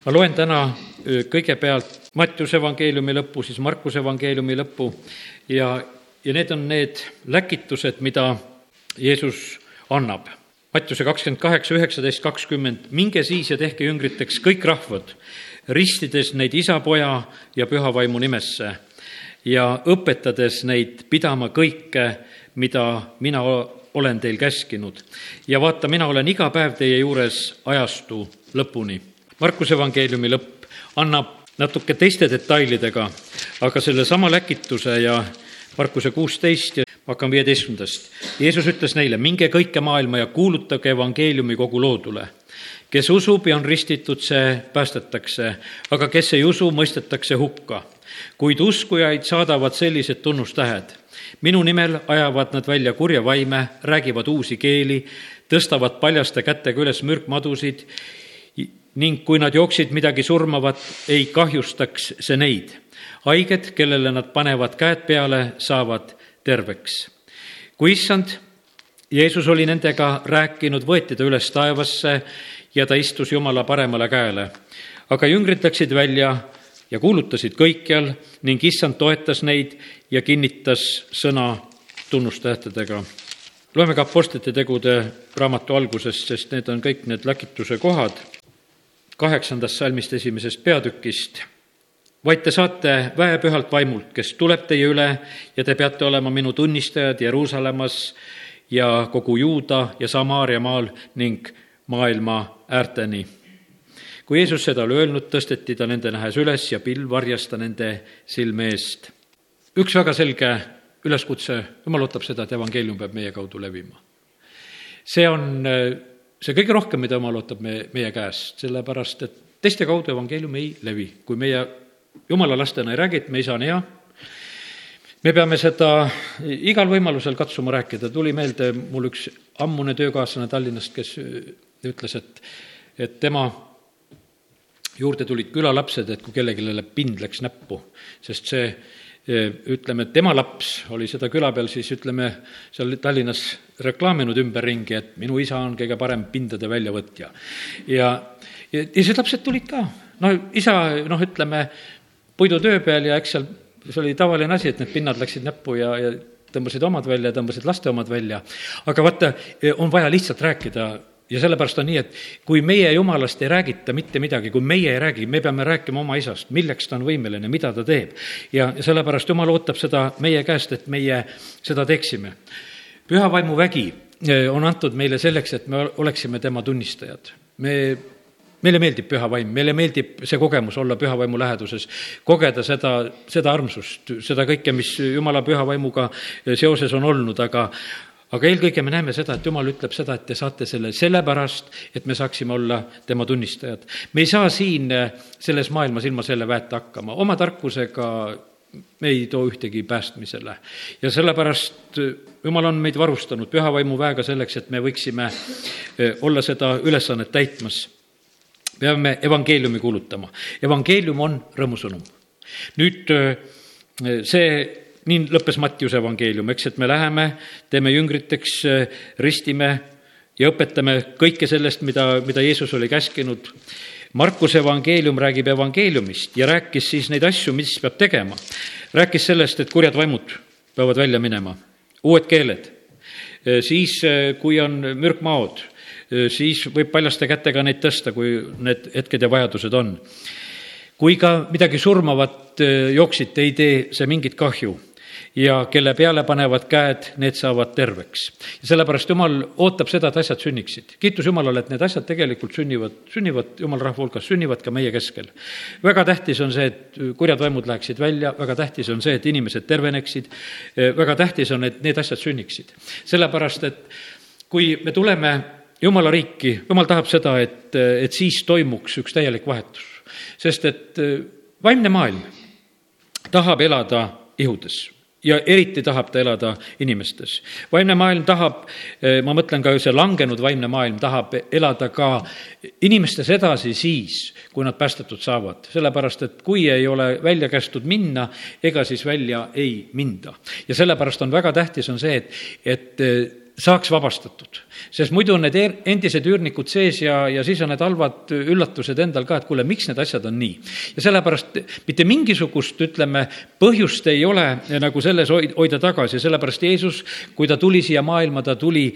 ma loen täna kõigepealt Mattiuse evangeeliumi lõppu, siis Markuse evangeeliumi lõppu ja, ja need on need läkitused, mida Jeesus annab. Mattiuse kakskümmend kaheksa, üheksateist, kakskümmend, minge siis ja tehke jüngriteks kõik rahvad, ristides neid isa, poja ja püha vaimu nimesse ja õpetades neid pidama kõike, mida mina olen teil käskinud. ja vaata, mina olen iga päev teie juures ajastu lõpuni Markuse evangeeliumi lõpp annab natuke teiste detailidega, aga sellesama läkituse ja Markuse kuusteist ja hakkan viieteistkümnendast. Jeesus ütles neile, minge kõike maailma ja kuulutage evangeeliumi kogu loodule. kes usub ja on ristitud, see päästetakse, aga kes ei usu, mõistetakse hukka. kuid uskujaid saadavad sellised tunnustähed. minu nimel ajavad nad välja kurja vaime, räägivad uusi keeli, tõstavad paljaste kätega üles mürkmadusid ning kui nad jooksid midagi surmavat, ei kahjustaks see neid. haiged, kellele nad panevad käed peale, saavad terveks. kui issand Jeesus oli nendega rääkinud, võeti ta üles taevasse ja ta istus Jumala paremale käele. aga jüngrid läksid välja ja kuulutasid kõikjal ning issand toetas neid ja kinnitas sõna tunnustähtedega. loeme ka Apostlite tegude raamatu algusest, sest need on kõik need läkituse kohad kaheksandast salmist esimesest peatükist. vaid te saate väe pühalt vaimult, kes tuleb teie üle ja te peate olema minu tunnistajad Jeruusalemmas ja kogu Juuda ja Samaaria maal ning maailma äärteni. kui Jeesus seda oli öelnud, tõsteti ta nende nähes üles ja pilv varjas ta nende silme eest. üks väga selge üleskutse, jumal ootab seda, et evangeelium peab meie kaudu levima. see on see kõige rohkem, mida Jumal ootab me, meie käest, sellepärast et teiste kaudu evangeelium ei levi. kui meie jumala lastena ei räägi, et me isa on hea, me peame seda igal võimalusel katsuma rääkida, tuli meelde mul üks ammune töökaaslane Tallinnast, kes ütles, et, et tema juurde tulid külalapsed, et kui kellelegi pind läks näppu, sest see ütleme, tema laps oli seda küla peal siis ütleme, seal Tallinnas reklaaminud ümberringi, et minu isa on kõige parem pindade väljavõtja. ja, ja, siis lapsed tulid ka, no isa, noh, ütleme, puidutöö peal ja eks seal, see oli tavaline asi, et need pinnad läksid näppu ja, ja tõmbasid omad välja, tõmbasid laste omad välja. aga vaata, on vaja lihtsalt rääkida ja sellepärast on nii, et kui meie jumalast ei räägita mitte midagi, kui meie ei räägi, me peame rääkima oma isast, milleks ta on võimeline, mida ta teeb. ja sellepärast jumal ootab seda meie käest, et meie seda teeksime. püha vaimu vägi eh, on antud meile selleks, et me oleksime tema tunnistajad. me meile meeldib püha vaim, meile meeldib see kogemus olla püha vaimu läheduses, kogeda seda, seda armsust, seda kõike, mis jumala püha vaimuga seoses on olnud, aga aga eelkõige me näeme seda, et jumal ütleb seda, et te saate selle sellepärast, et me saaksime olla tema tunnistajad. me ei saa siin äh, selles maailmas ilma selle väeta hakkama, oma tarkusega me ei too ühtegi päästmisele. ja sellepärast äh, jumal on meid varustanud püha vaimu väega selleks, et me võiksime äh, olla seda ülesannet täitmas. peame evangeeliumi kuulutama. evangeelium on rõõmusõnum. nüüd see nii lõppes Mattiuse evangeelium, eks, et me läheme, teeme jüngriteks, ristime ja õpetame kõike sellest, mida, mida Jeesus oli käskinud. Markuse evangeelium räägib evangeeliumist ja rääkis siis neid asju, mis peab tegema. rääkis sellest, et kurjad vaimud peavad välja minema, uued keeled, siis kui on mürkmaod, siis võib paljaste kätega neid tõsta, kui need hetked ja vajadused on. kui ka midagi surmavat jooksite, ei tee see mingit kahju ja kelle peale panevad käed, need saavad terveks. sellepärast Jumal ootab seda, et asjad sünniksid. kiitus Jumalale, et need asjad tegelikult sünnivad, sünnivad Jumala rahva hulgas, sünnivad ka meie keskel. väga tähtis on see, et kurjad vaimud läheksid välja, väga tähtis on see, et inimesed terveneksid, väga tähtis on, et need asjad sünniksid. sellepärast, et kui me tuleme Jumala riiki, Jumal tahab seda, et, et siis toimuks üks täielik vahetus. sest et vaimne maailm tahab elada ihudes ja eriti tahab ta elada inimestes. vaimne maailm tahab, eh, ma mõtlen ka see langenud vaimne maailm tahab elada ka inimestes edasi siis, kui nad päästetud saavad. sellepärast, et kui ei ole välja kästud minna, ega siis välja ei minda. ja sellepärast on väga tähtis, on see, et, et eh, saaks vabastatud. sest muidu on need endised üürnikud sees ja, ja siis on need halvad üllatused endal ka, et kuule, miks need asjad on nii. ja sellepärast mitte mingisugust, ütleme, põhjust ei ole nagu selles hoida tagasi, sellepärast Jeesus, kui ta tuli siia maailma, ta tuli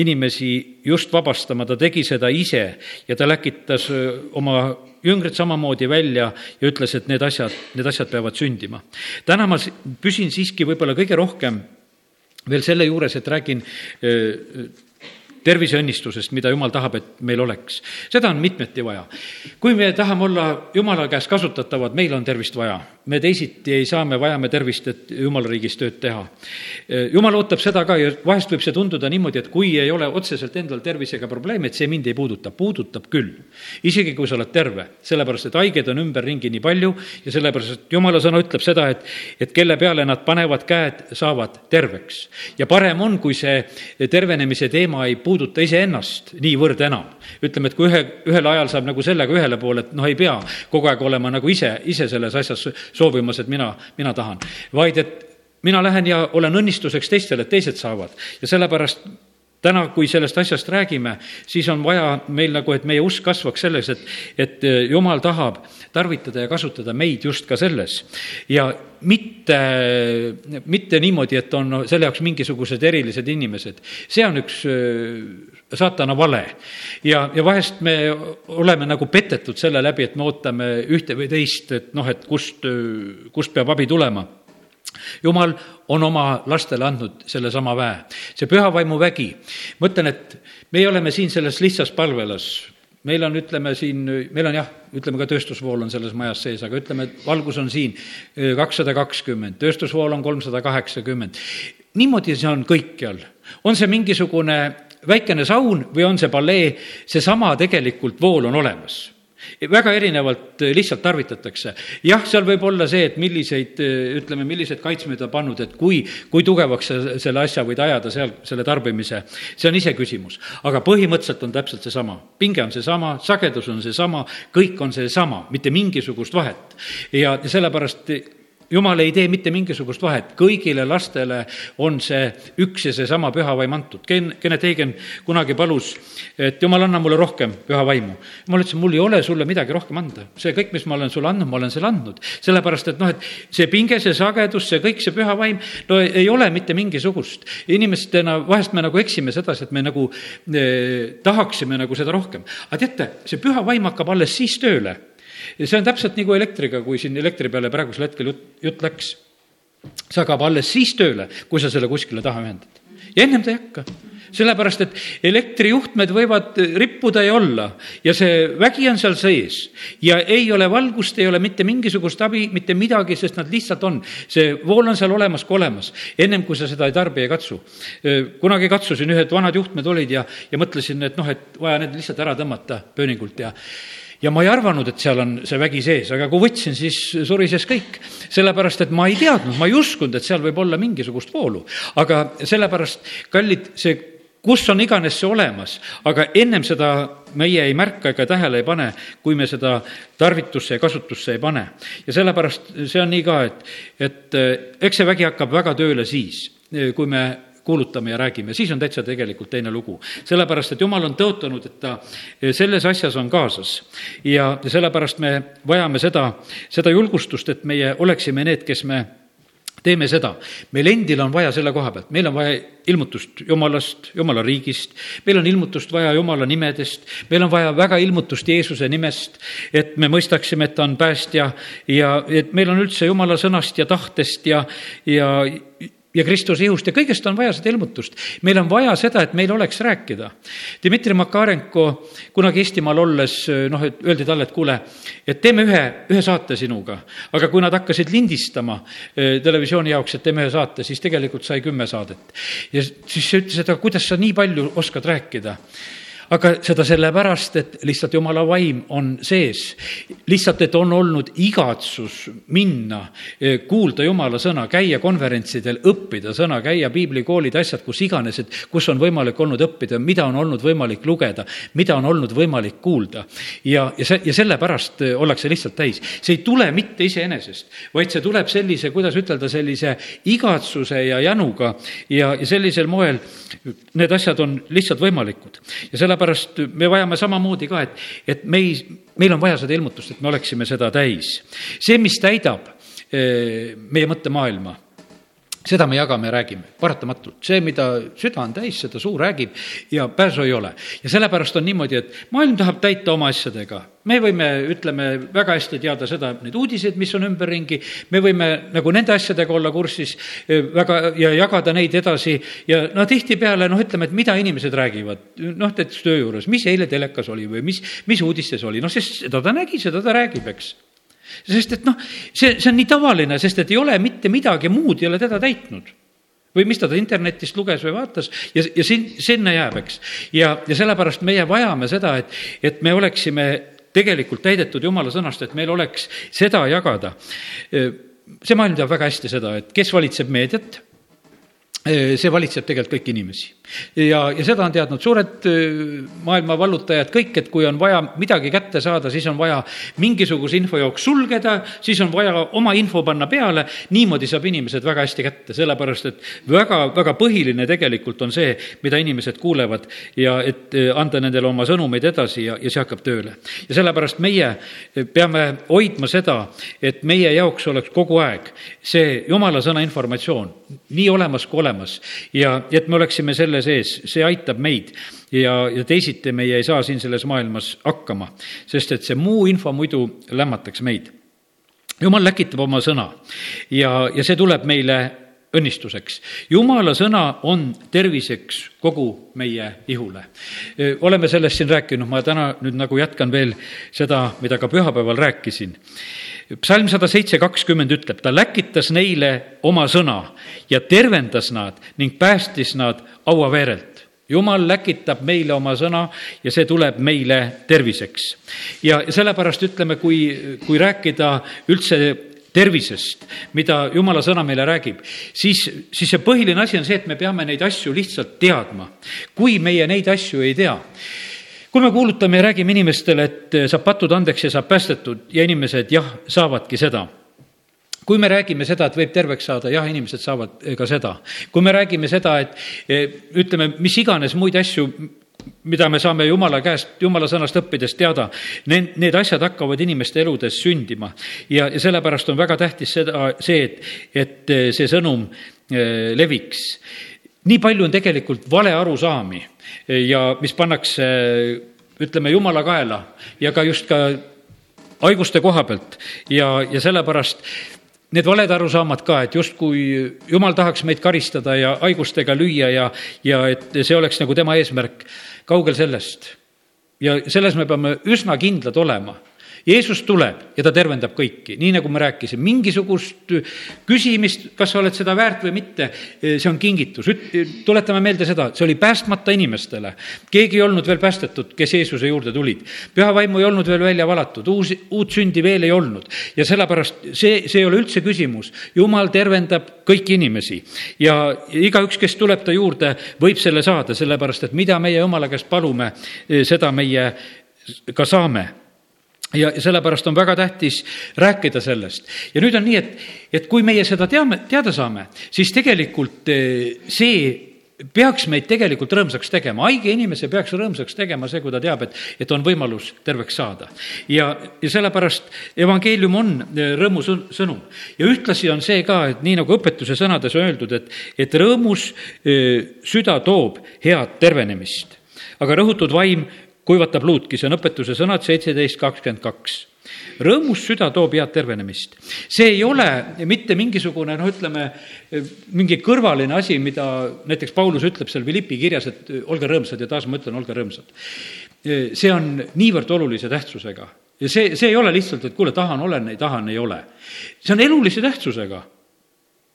inimesi just vabastama, ta tegi seda ise ja ta läkitas oma jüngrid samamoodi välja ja ütles, et need asjad, need asjad peavad sündima. täna ma püsin siiski võib-olla kõige rohkem veel selle juures, et räägin terviseõnnistusest, mida jumal tahab, et meil oleks. seda on mitmeti vaja. kui me tahame olla jumala käest kasutatavad, meil on tervist vaja. me teisiti ei saa, me vajame tervist, et jumala riigis tööd teha. jumal ootab seda ka ja vahest võib see tunduda niimoodi, et kui ei ole otseselt endal tervisega probleemi, et see mind ei puuduta, puudutab küll. isegi kui sa oled terve, sellepärast et haigeid on ümberringi nii palju ja sellepärast, et jumala sõna ütleb seda, et, et kelle peale nad panevad käed, saavad terveks. ja parem on, kui see tervenemise teema ei puuduta puuduta iseennast niivõrd enam. ütleme, et kui ühe, ühel ajal saab nagu sellega ühele poole, et noh, ei pea kogu aeg olema nagu ise, ise selles asjas soovimas, et mina, mina tahan. vaid et mina lähen ja olen õnnistuseks teistele, et teised saavad ja sellepärast täna, kui sellest asjast räägime, siis on vaja meil nagu, et meie usk kasvaks selles, et, et jumal tahab tarvitada ja kasutada meid just ka selles. ja mitte, mitte niimoodi, et on selle jaoks mingisugused erilised inimesed. see on üks äh, saatana vale. ja, ja vahest me oleme nagu petetud selle läbi, et me ootame ühte või teist, et noh, et kust, kust peab abi tulema jumal on oma lastele andnud sellesama väe, see püha vaimu vägi. ma ütlen, et meie oleme siin selles lihtsas palvelas, meil on, ütleme siin, meil on jah, ütleme ka tööstusvool on selles majas sees, aga ütleme, et valgus on siin kakssada kakskümmend, tööstusvool on kolmsada kaheksakümmend. niimoodi see on kõikjal. on see mingisugune väikene saun või on see palee, seesama tegelikult vool on olemas väga erinevalt äh, lihtsalt tarvitatakse. jah, seal võib olla see, et milliseid, äh, ütleme, millised kaitsmed on pannud, et kui, kui tugevaks sa selle asja võid ajada seal, selle tarbimise, see on iseküsimus. aga põhimõtteliselt on täpselt seesama. pinge on seesama, sagedus on seesama, kõik on seesama, mitte mingisugust vahet. ja sellepärast jumal ei tee mitte mingisugust vahet, kõigile lastele on see üks ja seesama püha vaim antud. Ken-, Kennet Heigen kunagi palus, et jumal, anna mulle rohkem püha vaimu. ma ütlesin, mul ei ole sulle midagi rohkem anda. see kõik, mis ma olen sulle andnud, ma olen selle andnud. sellepärast, et noh, et see pinge, see sagedus, see kõik, see püha vaim, no ei ole mitte mingisugust. inimestena vahest me nagu eksime sedasi, et me nagu eh, tahaksime nagu seda rohkem. aga teate, see püha vaim hakkab alles siis tööle ja see on täpselt nagu elektriga, kui siin elektri peale praegusel hetkel jutt, jutt läks. see hakkab alles siis tööle, kui sa selle kuskile taha ühendad. ja ennem ta ei hakka sellepärast, et elektrijuhtmed võivad rippuda ja olla ja see vägi on seal sees ja ei ole valgust, ei ole mitte mingisugust abi, mitte midagi, sest nad lihtsalt on. see vool on seal olemas kui olemas, ennem kui sa seda ei tarbi, ei katsu. kunagi katsusin, ühed vanad juhtmed olid ja, ja mõtlesin, et noh, et vaja need lihtsalt ära tõmmata pööningult ja ja ma ei arvanud, et seal on see vägi sees, aga kui võtsin, siis surises kõik. sellepärast, et ma ei teadnud, ma ei uskunud, et seal võib olla mingisugust voolu. aga sellepärast, kallid, see kus on iganes see olemas, aga ennem seda meie ei märka ega tähele ei pane, kui me seda tarvitusse ja kasutusse ei pane. ja sellepärast see on nii ka, et, et eks see vägi hakkab väga tööle siis, kui me kuulutame ja räägime, siis on täitsa tegelikult teine lugu. sellepärast, et jumal on tõotanud, et ta selles asjas on kaasas. ja, ja sellepärast me vajame seda, seda julgustust, et meie oleksime need, kes me teeme seda. meil endil on vaja selle koha pealt, meil on vaja ilmutust Jumalast, Jumala riigist, meil on ilmutust vaja Jumala nimedest, meil on vaja väga ilmutust Jeesuse nimest, et me mõistaksime, et ta on päästja ja et meil on üldse Jumala sõnast ja tahtest ja, ja ja Kristuse ihust ja kõigest on vaja seda ilmutust. meil on vaja seda, et meil oleks rääkida. Dmitri Makarenko kunagi Eestimaal olles, noh, et öeldi talle, et kuule, et teeme ühe, ühe saate sinuga. aga kui nad hakkasid lindistama eh, televisiooni jaoks, et teeme ühe saate, siis tegelikult sai kümme saadet. ja siis ta ütles, et aga kuidas sa nii palju oskad rääkida aga seda sellepärast, et lihtsalt jumala vaim on sees. lihtsalt, et on olnud igatsus minna, e, kuulda jumala sõna, käia konverentsidel, õppida sõna, käia piiblikoolid, asjad, kus iganes, et kus on võimalik olnud õppida, mida on olnud võimalik lugeda, mida on olnud võimalik kuulda. ja, ja see, ja sellepärast e, ollakse lihtsalt täis. see ei tule mitte iseenesest, vaid see tuleb sellise, kuidas ütelda, sellise igatsuse ja jänuga ja, ja sellisel moel need asjad on lihtsalt võimalikud. ja sellepärast me vajame samamoodi ka, et, et me ei, meil on vaja seda ilmutust, et me oleksime seda täis. see, mis täidab eh, meie mõttemaailma seda me jagame ja räägime, paratamatult. see, mida süda on täis, seda suu räägib ja pääsu ei ole. ja sellepärast on niimoodi, et maailm tahab täita oma asjadega. me võime, ütleme, väga hästi teada seda, neid uudiseid, mis on ümberringi, me võime nagu nende asjadega olla kursis eh, väga ja jagada neid edasi ja no tihtipeale noh, ütleme, et mida inimesed räägivad, noh, näiteks töö juures, mis eile telekas oli või mis, mis uudistes oli, noh, sest seda ta nägi, seda ta räägib, eks sest et noh, see, see on nii tavaline, sest et ei ole mitte midagi muud ei ole teda täitnud või mis ta internetist luges või vaatas ja, ja sin-, sinna jääb, eks. ja, ja sellepärast meie vajame seda, et, et me oleksime tegelikult täidetud jumala sõnast, et meil oleks seda jagada. see maailm teab väga hästi seda, et kes valitseb meediat see valitseb tegelikult kõiki inimesi. ja, ja seda on teadnud suured maailma vallutajad kõik, et kui on vaja midagi kätte saada, siis on vaja mingisuguse infojooks sulgeda, siis on vaja oma info panna peale, niimoodi saab inimesed väga hästi kätte, sellepärast et väga, väga põhiline tegelikult on see, mida inimesed kuulevad ja et anda nendele oma sõnumeid edasi ja, ja see hakkab tööle. ja sellepärast meie peame hoidma seda, et meie jaoks oleks kogu aeg see jumala sõna informatsioon nii olemas kui olemas olemas ja et me oleksime selle sees, see aitab meid ja, ja teisiti meie ei saa siin selles maailmas hakkama, sest et see muu info muidu lämmataks meid. jumal läkitab oma sõna ja, ja see tuleb meile õnnistuseks. jumala sõna on terviseks kogu meie ihule. oleme sellest siin rääkinud, ma täna nüüd nagu jätkan veel seda, mida ka pühapäeval rääkisin psalm sada seitse kakskümmend ütleb, ta läkitas neile oma sõna ja tervendas nad ning päästis nad hauaveerelt. jumal läkitab meile oma sõna ja see tuleb meile terviseks. ja sellepärast ütleme, kui, kui rääkida üldse tervisest, mida jumala sõna meile räägib, siis, siis see põhiline asi on see, et me peame neid asju lihtsalt teadma. kui meie neid asju ei tea, kui me kuulutame ja räägime inimestele, et eh, saab patud andeks ja saab päästetud ja inimesed jah, saavadki seda kui me räägime seda, et võib terveks saada, jah, inimesed saavad eh, ka seda. kui me räägime seda, et eh, ütleme, mis iganes muid asju, mida me saame Jumala käest, Jumala sõnast õppides teada, need, need asjad hakkavad inimeste eludes sündima. ja, ja sellepärast on väga tähtis seda, see, et, et see sõnum leviks nii palju on tegelikult valearusaami ja mis pannakse, ütleme, jumala kaela ja ka just ka haiguste koha pealt ja, ja sellepärast need valed arusaamad ka, et justkui jumal tahaks meid karistada ja haigustega lüüa ja, ja et see oleks nagu tema eesmärk, kaugel sellest. ja selles me peame üsna kindlad olema Jeesus tuleb ja ta tervendab kõiki, nii nagu ma rääkisin, mingisugust küsimist, kas sa oled seda väärt või mitte, see on kingitus. tuletame meelde seda, see oli päästmata inimestele. keegi ei olnud veel päästetud, kes Jeesuse juurde tulid. püha vaimu ei olnud veel välja valatud, uus, uut sündi veel ei olnud. ja sellepärast see, see ei ole üldse küsimus. jumal tervendab kõiki inimesi ja igaüks, kes tuleb ta juurde, võib selle saada, sellepärast et mida meie Jumala käest palume, seda meie ka saame ja sellepärast on väga tähtis rääkida sellest. ja nüüd on nii, et, et kui meie seda teame, teada saame, siis tegelikult eh, see peaks meid tegelikult rõõmsaks tegema, haige inimese peaks rõõmsaks tegema see, kui ta teab, et, et on võimalus terveks saada. ja, ja sellepärast evangeelium on eh, rõõmusõnum ja ühtlasi on see ka, et nii nagu õpetuse sõnades öeldud, et, et rõõmus eh, süda toob head tervenemist aga rõhutud vaim kuivatab luudki, see on õpetuse sõnad seitseteist kakskümmend kaks rõõmus süda toob head tervenemist. see ei ole mitte mingisugune noh, ütleme mingi kõrvaline asi, mida näiteks Paulus ütleb seal Philippi kirjas, et olge rõõmsad ja taas ma ütlen, olge rõõmsad. see on niivõrd olulise tähtsusega ja see, see ei ole lihtsalt, et kuule, tahan, olen, ei tahan, ei ole. see on elulise tähtsusega.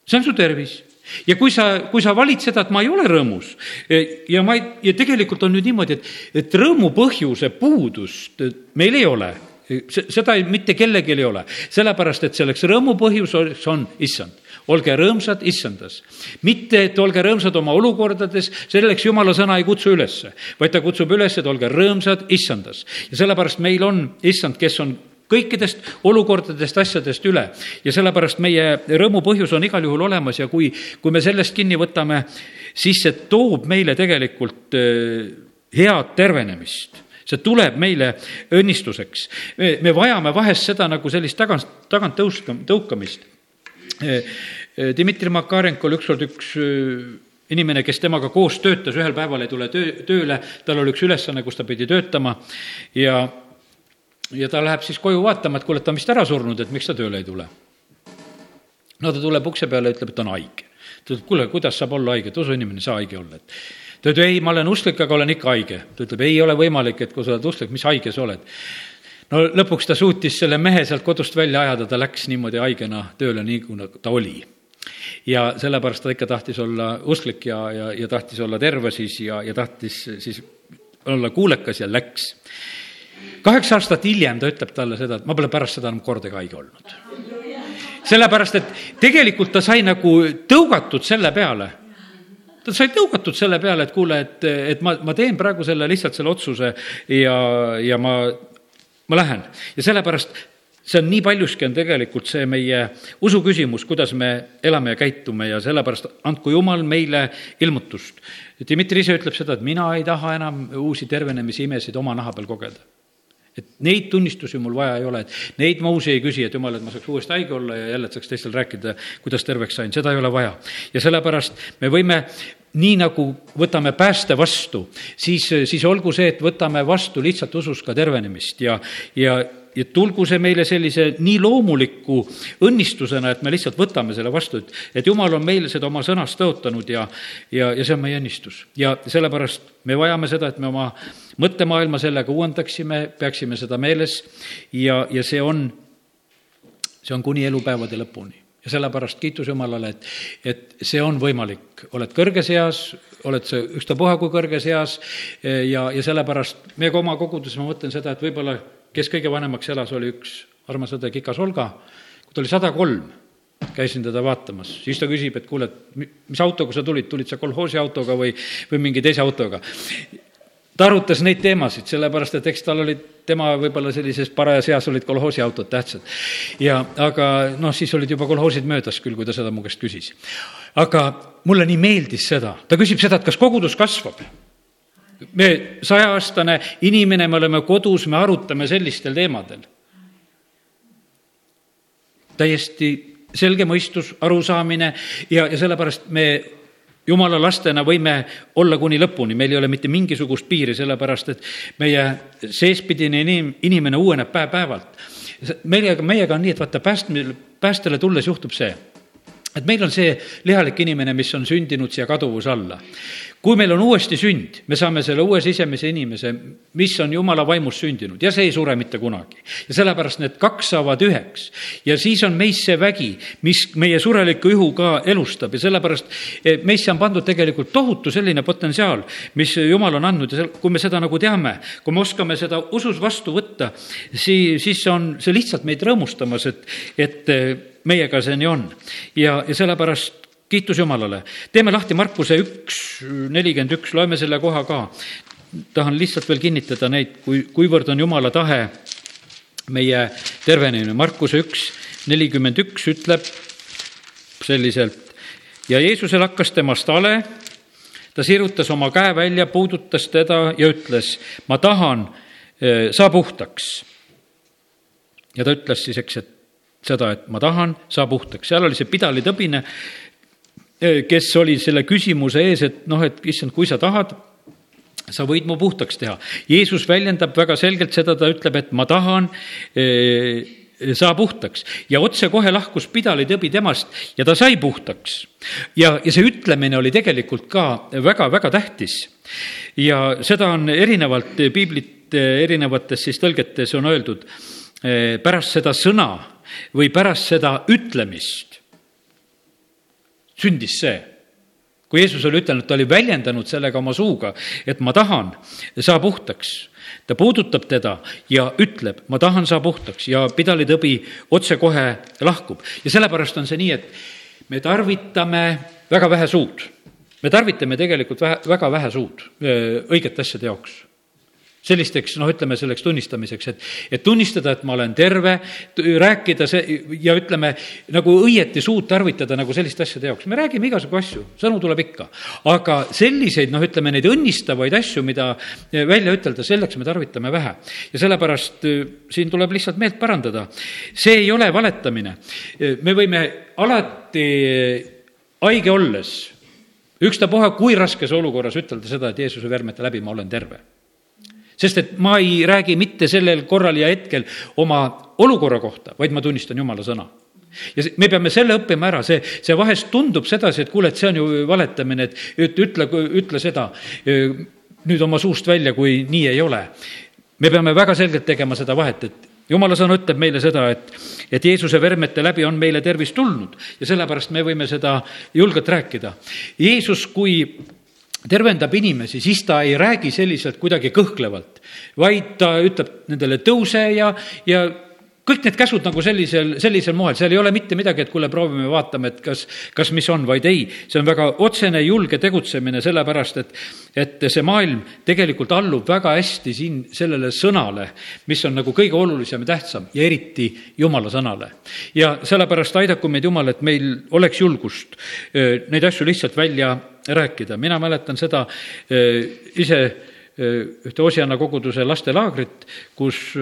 see on su tervis ja kui sa, kui sa valid seda, et ma ei ole rõõmus ja ma ei, ja tegelikult on nüüd niimoodi, et, et rõõmu põhjuse puudust meil ei ole seda ei, mitte kellelgi ei ole, sellepärast et selleks rõõmu põhjus on issand. olge rõõmsad issandas. mitte, et olge rõõmsad oma olukordades, selleks jumala sõna ei kutsu ülesse, vaid ta kutsub üles, et olge rõõmsad issandas. ja sellepärast meil on issand, kes on kõikidest olukordadest, asjadest üle ja sellepärast meie rõõmu põhjus on igal juhul olemas ja kui, kui me sellest kinni võtame, siis see toob meile tegelikult äh, head tervenemist see tuleb meile õnnistuseks. me vajame vahest seda nagu sellist tagant, tagant tõuska, tõukamist. Dmitri Makarenko oli ükskord üks inimene, kes temaga koos töötas, ühel päeval ei tule töö, tööle, tal oli üks ülesanne, kus ta pidi töötama ja, ja ta läheb siis koju vaatama, et kuule, et ta on vist ära surnud, et miks ta tööle ei tule. no ta tuleb ukse peale ja ütleb, et on haige. ta ütleb, kuule, kuidas saab olla haige, et usuinimene ei saa haige olla, et ta ütleb, ei, ma olen usklik, aga olen ikka haige. ta ütleb, ei ole võimalik, et kui sa oled usklik, mis haige sa oled? no lõpuks ta suutis selle mehe sealt kodust välja ajada, ta läks niimoodi haigena tööle, nii kui ta oli ja sellepärast ta ikka tahtis olla usklik ja, ja, ja tahtis olla terve siis ja, ja tahtis siis olla kuulekas ja läks. Kaheksa aastat hiljem ta ütleb talle seda, et ma pole pärast seda enam kordagi haige olnud. sellepärast, et tegelikult ta sai nagu tõugatud selle peale ta sai tõugatud selle peale, et kuule, et, et ma, ma teen praegu selle, lihtsalt selle otsuse ja, ja ma, ma lähen. ja sellepärast see on nii paljuski on tegelikult see meie usu küsimus, kuidas me elame ja käitume ja sellepärast andku Jumal meile ilmutust. Dmitri ise ütleb seda, et mina ei taha enam uusi tervenemise imesid oma naha peal kogeda et neid tunnistusi mul vaja ei ole, et neid ma uusi ei küsi, et jumal, et ma saaks uuesti haige olla ja jälle, saaks teistel rääkida, kuidas terveks sain, seda ei ole vaja. ja sellepärast me võime nii nagu võtame pääste vastu, siis, siis olgu see, et võtame vastu lihtsalt usus ka tervenemist ja, ja, ja tulgu see meile sellise nii loomuliku õnnistusena, et me lihtsalt võtame selle vastu, et, et jumal on meile seda oma sõnas tõotanud ja, ja, ja see on meie õnnistus. ja sellepärast me vajame seda, et me oma mõttemaailma sellega uuendaksime, peaksime seda meeles ja, ja see on, see on kuni elupäevade lõpuni ja sellepärast kiitus Jumalale, et, et see on võimalik, oled kõrges eas, oled sa ükstapuha kui kõrges eas ja, ja sellepärast meie oma koguduses ma mõtlen seda, et võib-olla kes kõige vanemaks elas, oli üks armas õde Kikas Olga, kui ta oli sada kolm, käisin teda vaatamas, siis ta küsib, et kuule, et mis autoga sa tulid, tulid sa kolhoosi autoga või, või mingi teise autoga? ta arutas neid teemasid, sellepärast et eks tal olid, tema võib-olla sellises parajas eas olid kolhoosiautod tähtsad. ja aga noh, siis olid juba kolhoosid möödas küll, kui ta seda mu käest küsis. aga mulle nii meeldis seda, ta küsib seda, et kas kogudus kasvab me, sajaaastane inimene, me oleme kodus, me arutame sellistel teemadel. täiesti selge mõistus, arusaamine ja, ja sellepärast me jumala lastena võime olla kuni lõpuni, meil ei ole mitte mingisugust piiri, sellepärast et meie seespidine inim-, inimene uueneb päev-päevalt. meiega, meiega on nii, et vaata, päästmil, päästele tulles juhtub see, et meil on see lihalik inimene, mis on sündinud siia kaduvuse alla. Kui meil on uuesti sünd, me saame selle uue sisemise inimese, mis on jumala vaimus sündinud. Ja see ei sure mitte kunagi. ja sellepärast need kaks saavad üheks. Ja siis on meis see vägi, mis meie sureliku ihu ka elustab. Ja sellepärast eh, meisse on pandud tegelikult tohutu selline potentsiaal, mis jumal on andnud. Ja kui me seda nagu teame, kui me oskame seda usus vastu võtta, siis, siis on see lihtsalt meid rõõmustamas, et, et eh, meiega see nii on. ja, ja sellepärast kiitus Jumalale. teeme lahti Markuse üks, nelikümmend üks, loeme selle koha ka. tahan lihtsalt veel kinnitada neid, kui, kuivõrd on Jumala tahe meie tervenemine. Markuse üks, nelikümmend üks ütleb selliselt. ja Jeesusel hakkas temast hale, ta sirutas oma käe välja, puudutas teda ja ütles, ma tahan, eh, saa puhtaks. ja ta ütles siis, eks, et seda, et ma tahan, saa puhtaks. seal oli see pidalitõbine kes oli selle küsimuse ees, et noh, et issand, kui sa tahad, sa võid mu puhtaks teha. Jeesus väljendab väga selgelt seda, ta ütleb, et ma tahan saa puhtaks ja otsekohe lahkus pidalitõbi temast ja ta sai puhtaks. ja, ja see ütlemine oli tegelikult ka väga-väga tähtis. ja seda on erinevalt piiblit erinevates siis tõlgetes on öeldud pärast seda sõna või pärast seda ütlemist sündis see kui Jeesus oli ütelnud, ta oli väljendanud sellega oma suuga, et ma tahan, saa puhtaks. ta puudutab teda ja ütleb, ma tahan, saa puhtaks ja pidalitõbi otsekohe lahkub. ja sellepärast on see nii, et me tarvitame väga vähe suud. me tarvitame tegelikult vähe, väga vähe suud õigete asjade jaoks sellisteks, noh, ütleme selleks tunnistamiseks, et, et tunnistada, et ma olen terve, rääkida see ja ütleme, nagu õieti suud tarvitada nagu selliste asjade jaoks. me räägime igasugu asju, sõnu tuleb ikka. aga selliseid, noh, ütleme neid õnnistavaid asju, mida välja ütelda, selleks me tarvitame vähe. ja sellepärast äh, siin tuleb lihtsalt meelt parandada. see ei ole valetamine. me võime alati haige olles ükstapuha, kui raskes olukorras ütelda seda, et Jeesuse vermete läbi ma olen terve sest et ma ei räägi mitte sellel korral ja hetkel oma olukorra kohta, vaid ma tunnistan Jumala sõna ja me peame selle õppima ära, see, see vahest tundub sedasi, et kuule, et see on ju valetamine, et ütle, ütle seda nüüd oma suust välja, kui nii ei ole. me peame väga selgelt tegema seda vahet, et jumala sõna ütleb meile seda, et, et Jeesuse vermete läbi on meile tervis tulnud ja sellepärast me võime seda julgelt rääkida. Jeesus, kui tervendab inimesi, siis ta ei räägi selliselt kuidagi kõhklevalt, vaid ta ütleb nendele tõuse ja, ja kõik need käsud nagu sellisel, sellisel moel, seal ei ole mitte midagi, et kuule, proovime, vaatame, et kas, kas mis on, vaid ei, see on väga otsene, julge tegutsemine, sellepärast et, et see maailm tegelikult allub väga hästi siin sellele sõnale, mis on nagu kõige olulisem ja tähtsam ja eriti Jumala sõnale. ja sellepärast aidaku meid Jumal, et meil oleks julgust neid asju lihtsalt välja rääkida, mina mäletan seda ise ühte Osiana koguduse lastelaagrit, kus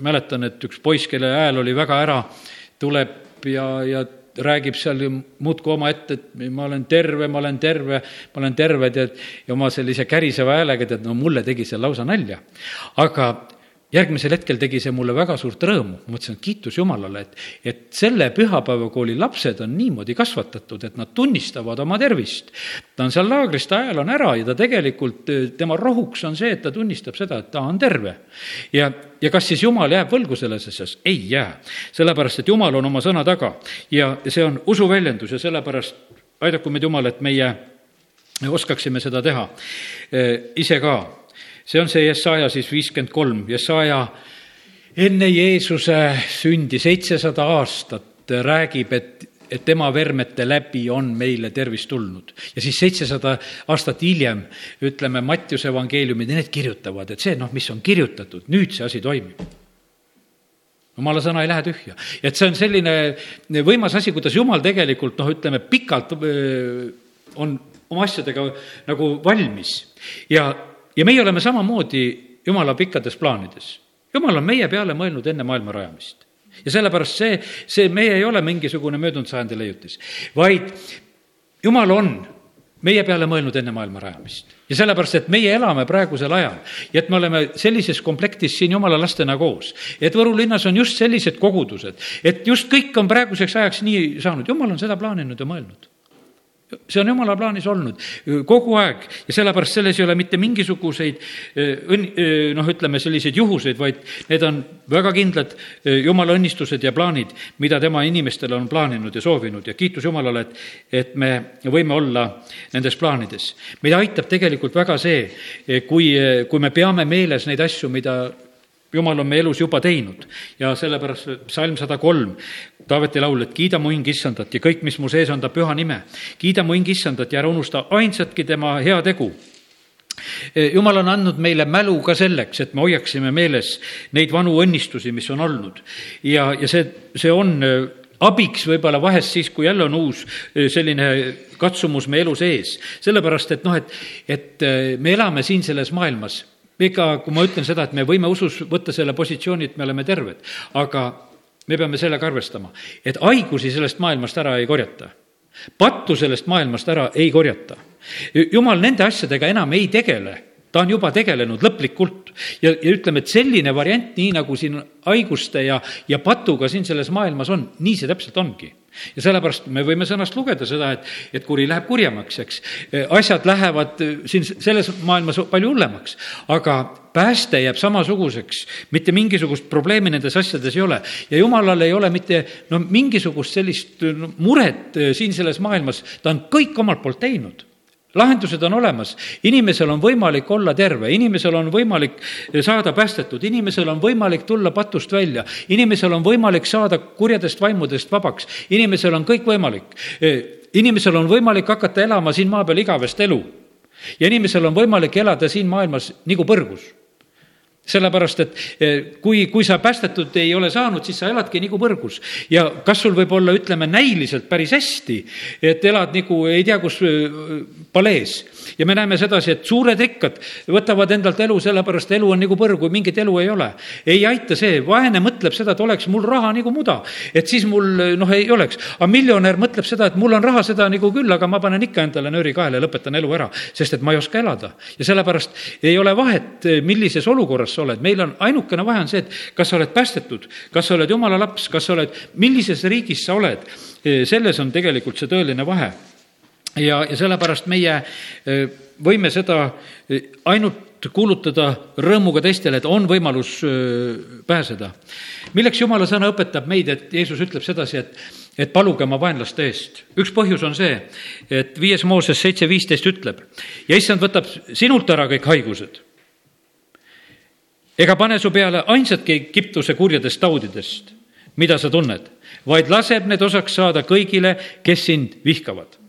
mäletan, et üks poiss, kelle hääl oli väga ära, tuleb ja, ja räägib seal muudkui omaette, et ma olen terve, ma olen terve, ma olen terve, tead, ja oma sellise käriseva häälega, tead, no mulle tegi see lausa nalja. aga järgmisel hetkel tegi see mulle väga suurt rõõmu, mõtlesin, et kiitus Jumalale, et, et selle pühapäevakooli lapsed on niimoodi kasvatatud, et nad tunnistavad oma tervist. ta on seal laagris, ta hääl on ära ja ta tegelikult, tema rohuks on see, et ta tunnistab seda, et ta on terve. ja, ja kas siis Jumal jääb võlgu selles asjas? ei jää. sellepärast, et Jumal on oma sõna taga ja see on usuväljendus ja sellepärast aidaku meid Jumal, et meie oskaksime seda teha ise ka see on see Jesaja siis viiskümmend kolm, Jesaja enne Jeesuse sündi seitsesada aastat räägib, et, et tema vermete läbi on meile tervis tulnud. ja siis seitsesada aastat hiljem, ütleme, Mattiuse evangeeliumid, need kirjutavad, et see, noh, mis on kirjutatud, nüüd see asi toimib jumala sõna ei lähe tühja. et see on selline võimas asi, kuidas jumal tegelikult noh, ütleme pikalt öö, on oma asjadega nagu valmis ja ja meie oleme samamoodi jumala pikkades plaanides. jumal on meie peale mõelnud enne maailma rajamist. ja sellepärast see, see meie ei ole mingisugune möödunud sajandi leiutis, vaid jumal on meie peale mõelnud enne maailma rajamist. ja sellepärast, et meie elame praegusel ajal ja et me oleme sellises komplektis siin jumala lastena koos. et Võru linnas on just sellised kogudused, et just kõik on praeguseks ajaks nii saanud, jumal on seda plaaninud ja mõelnud see on jumala plaanis olnud. Kogu aeg ja sellepärast selles ei ole mitte mingisuguseid õnn-, noh, ütleme selliseid juhuseid, vaid need on väga kindlad jumala õnnistused ja plaanid, mida tema inimestele on plaaninud ja soovinud. Ja kiitus Jumalale, et, et me võime olla nendes plaanides. meid aitab tegelikult väga see, kui, kui me peame meeles neid asju, mida jumal on meie elus juba teinud. Ja sellepärast psalm sada kolm, Taaveti laul, et kiida mu hing issandat ja kõik, mis mu sees on ta püha nime. kiida mu hing issandat ja ära unusta ainsatki tema heategu jumal on andnud meile mälu ka selleks, et me hoiaksime meeles neid vanu õnnistusi, mis on olnud. ja, ja see, see on äh, abiks võib-olla vahest siis, kui jälle on uus äh, selline katsumus meie elu sees. sellepärast, et noh, et, et me elame siin selles maailmas ega kui ma ütlen seda, et me võime usus võtta selle positsiooni, et me oleme terved, aga me peame sellega arvestama, et haigusi sellest maailmast ära ei korjata. pattu sellest maailmast ära ei korjata. jumal nende asjadega enam ei tegele, ta on juba tegelenud lõplikult ja, ja ütleme, et selline variant, nii nagu siin haiguste ja, ja patuga siin selles maailmas on, nii see täpselt ongi ja sellepärast me võime sõnast lugeda seda, et, et kuri läheb kurjemaks, eks. asjad lähevad siin selles maailmas palju hullemaks, aga pääste jääb samasuguseks, mitte mingisugust probleemi nendes asjades ei ole. ja jumalal ei ole mitte no mingisugust sellist no, muret siin selles maailmas, ta on kõik omalt poolt teinud lahendused on olemas, inimesel on võimalik olla terve, inimesel on võimalik saada päästetud, inimesel on võimalik tulla patust välja, inimesel on võimalik saada kurjadest vaimudest vabaks, inimesel on kõik võimalik. inimesel on võimalik hakata elama siin maa peal igavest elu. Ja inimesel on võimalik elada siin maailmas nagu põrgus sellepärast, et eh, kui, kui sa päästetud ei ole saanud, siis sa eladki nagu põrgus. ja kas sul võib olla, ütleme, näiliselt päris hästi, et elad nagu ei tea kus eh, palees. Ja me näeme sedasi, et suured rikkad võtavad endalt elu, sellepärast elu on nagu põrgu, mingit elu ei ole. ei aita see, vaene mõtleb seda, et oleks mul raha nagu muda, et siis mul noh, ei oleks. aga miljonär mõtleb seda, et mul on raha seda nagu küll, aga ma panen ikka endale nööri kaela ja lõpetan elu ära, sest et ma ei oska elada. ja sellepärast ei ole vahet, millises olukorras sa oled, meil on, ainukene vahe on see, et kas sa oled päästetud, kas sa oled jumala laps, kas sa oled, millises riigis sa oled, selles on tegelikult see tõeline vahe. Ja, ja sellepärast meie e, võime seda e, ainult kuulutada rõõmuga teistele, et on võimalus e, pääseda. milleks jumala sõna õpetab meid, et Jeesus ütleb sedasi, et, et paluge oma vaenlaste eest. üks põhjus on see, et viies Mooses seitse viisteist ütleb ja issand võtab sinult ära kõik haigused ega pane su peale ainsatki Egiptuse kurjadest taudidest, mida sa tunned, vaid laseb need osaks saada kõigile, kes sind vihkavad.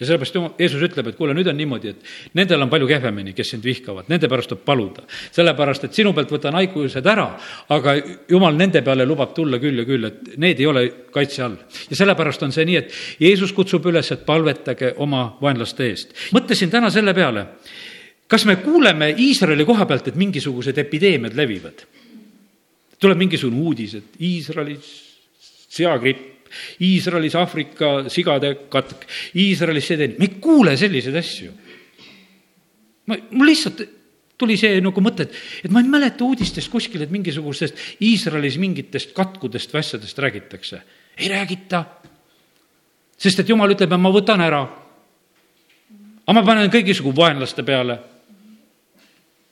Ja sellepärast Jeesus ütleb, et kuule, nüüd on niimoodi, et nendel on palju kehvemini, kes sind vihkavad, nende pärast tuleb paluda. sellepärast, et sinu pealt võtan haigused ära, aga jumal nende peale lubab tulla küll ja küll, et need ei ole kaitse all. ja sellepärast on see nii, et Jeesus kutsub üles, et palvetage oma vaenlaste eest. mõtlesin täna selle peale kas me kuuleme Iisraeli koha pealt, et mingisugused epideemiad levivad? tuleb mingisugune uudis, et Iisraelis seagripp, Iisraelis Aafrika sigade katk, Iisraelis see me ei kuule selliseid asju. ma, mul lihtsalt tuli see nagu mõte, et, et ma ei mäleta uudistest kuskil, et mingisugustest Iisraelis mingitest katkudest või asjadest räägitakse. ei räägita. sest et jumal ütleb, et ma võtan ära. aga ma panen kõigisugu vaenlaste peale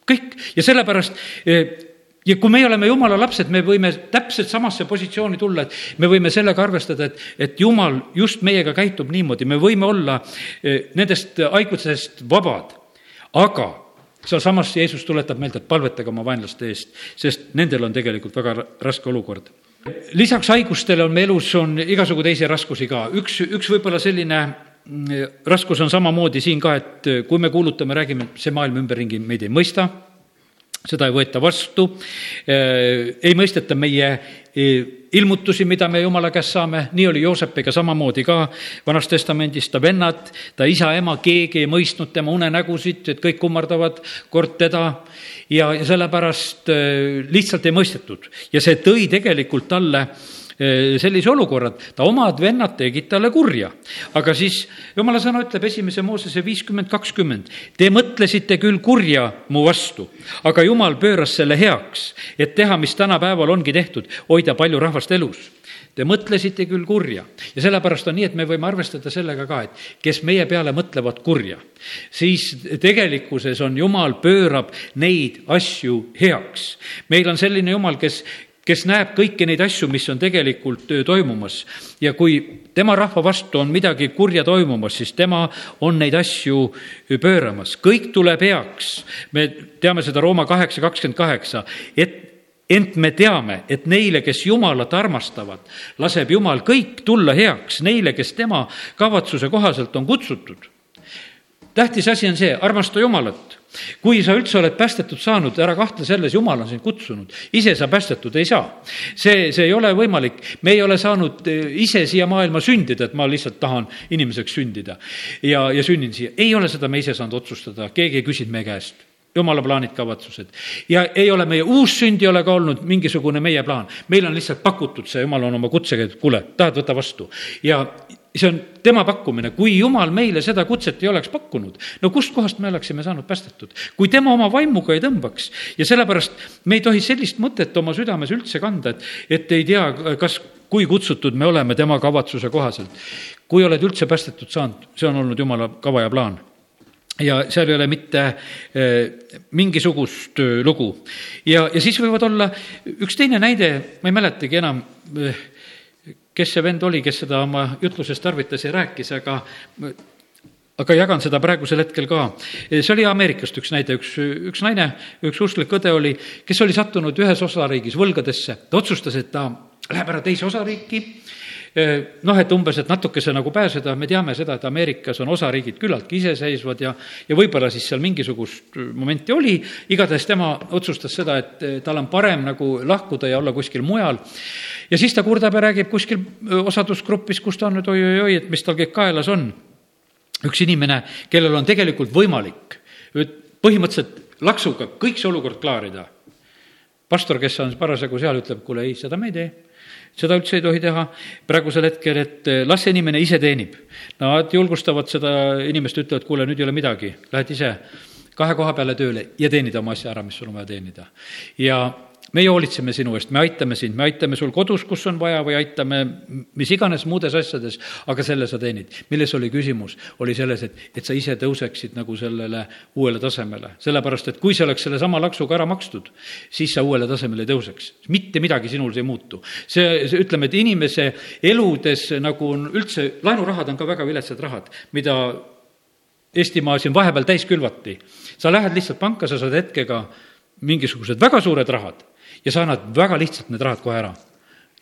kõik ja sellepärast eh, ja kui meie oleme jumala lapsed, me võime täpselt samasse positsiooni tulla, et me võime sellega arvestada, et, et jumal just meiega käitub niimoodi, me võime olla eh, nendest haigustest vabad. aga sealsamas Jeesus tuletab meelde, et palvetage oma vaenlaste eest, sest nendel on tegelikult väga raske olukord. lisaks haigustele on meie elus, on igasugu teisi raskusi ka, üks, üks võib-olla selline raskus on samamoodi siin ka, et kui me kuulutame, räägime, see maailm ümberringi meid ei mõista, seda ei võeta vastu, ei mõisteta meie ilmutusi, mida me jumala käest saame, nii oli Joosepiga samamoodi ka Vanas Testamendis, ta vennad, ta isa-ema, keegi ei mõistnud tema unenägusid, et kõik kummardavad kord teda. Ja, ja sellepärast lihtsalt ei mõistetud. Ja see tõi tegelikult talle äh, sellise olukorra, et ta omad vennad tegid talle kurja. aga siis jumala sõna ütleb esimese Moosese viiskümmend kakskümmend, te mõtlesite küll kurja mu vastu, aga jumal pööras selle heaks, et teha, mis tänapäeval ongi tehtud, hoida palju rahvast elus Te mõtlesite küll kurja ja sellepärast on nii, et me võime arvestada sellega ka, et kes meie peale mõtlevad kurja, siis tegelikkuses on Jumal pöörab neid asju heaks. meil on selline Jumal, kes, kes näeb kõiki neid asju, mis on tegelikult toimumas. ja kui tema rahva vastu on midagi kurja toimumas, siis tema on neid asju pööramas, kõik tuleb heaks. me teame seda Rooma kaheksa, kakskümmend kaheksa, et ent me teame, et neile, kes Jumalat armastavad, laseb Jumal kõik tulla heaks, neile, kes tema kavatsuse kohaselt on kutsutud. tähtis asi on see, armasta Jumalat kui sa üldse oled päästetud saanud, ära kahtle selles, jumal on sind kutsunud, ise sa päästetud ei saa. see, see ei ole võimalik, me ei ole saanud eh, ise siia maailma sündida, et ma lihtsalt tahan inimeseks sündida ja, ja sünnin siia, ei ole seda me ise saanud otsustada, keegi ei küsinud meie käest jumala plaanid, kavatsused. ja ei ole meie uussünd ei ole ka olnud mingisugune meie plaan, meil on lihtsalt pakutud see, jumal on oma kutsega, et kuule, tahad, võta vastu. ja see on tema pakkumine, kui jumal meile seda kutset ei oleks pakkunud, no kustkohast me oleksime saanud päästetud? kui tema oma vaimuga ei tõmbaks ja sellepärast me ei tohi sellist mõtet oma südames üldse kanda, et, et ei tea, kas, kui kutsutud me oleme tema kavatsuse kohaselt. kui oled üldse päästetud saanud, see on olnud jumala kava ja plaan ja seal ei ole mitte eh, mingisugust eh, lugu. ja, ja siis võivad olla üks teine näide, ma ei mäletagi enam eh,, kes see vend oli, kes seda oma jutluses tarvitas ja rääkis, aga aga jagan seda praegusel hetkel ka. see oli Ameerikast üks näide, üks, üks naine, üks usklik õde oli, kes oli sattunud ühes osariigis võlgadesse. ta otsustas, et ta läheb ära teise osariiki, noh, et umbes, et natukese nagu pääseda, me teame seda, et Ameerikas on osariigid küllaltki iseseisvad ja, ja võib-olla siis seal mingisugust momenti oli, igatahes tema otsustas seda, et tal on parem nagu lahkuda ja olla kuskil mujal ja siis ta kurdab ja räägib kuskil osadusgrupis, kus ta on nüüd oi-oi-oi, et mis tal kõik kaelas on. üks inimene, kellel on tegelikult võimalik põhimõtteliselt laksuga kõik see olukord klaarida. pastor, kes on parasjagu seal, ütleb, kuule ei, seda me ei tee seda üldse ei tohi teha praegusel hetkel, et las see inimene ise teenib. Nad julgustavad seda inimest, ütlevad, kuule, nüüd ei ole midagi, lähed ise kahe koha peale tööle ja teenida oma asja ära, mis sul on vaja teenida. ja meie hoolitseme sinu eest, me aitame sind, me aitame sul kodus, kus on vaja, või aitame mis iganes muudes asjades, aga selle sa teenid. milles oli küsimus? oli selles, et, et sa ise tõuseksid nagu sellele uuele tasemele. sellepärast, et kui see oleks sellesama laksuga ära makstud, siis sa uuele tasemele ei tõuseks. mitte midagi sinul ei muutu. see, see, ütleme, et inimese eludes nagu on üldse, laenurahad on ka väga viletsad rahad, mida Eestimaa siin vahepeal täis külvati. sa lähed lihtsalt panka, sa saad hetkega mingisugused väga suured rahad ja sa annad väga lihtsalt need rahad kohe ära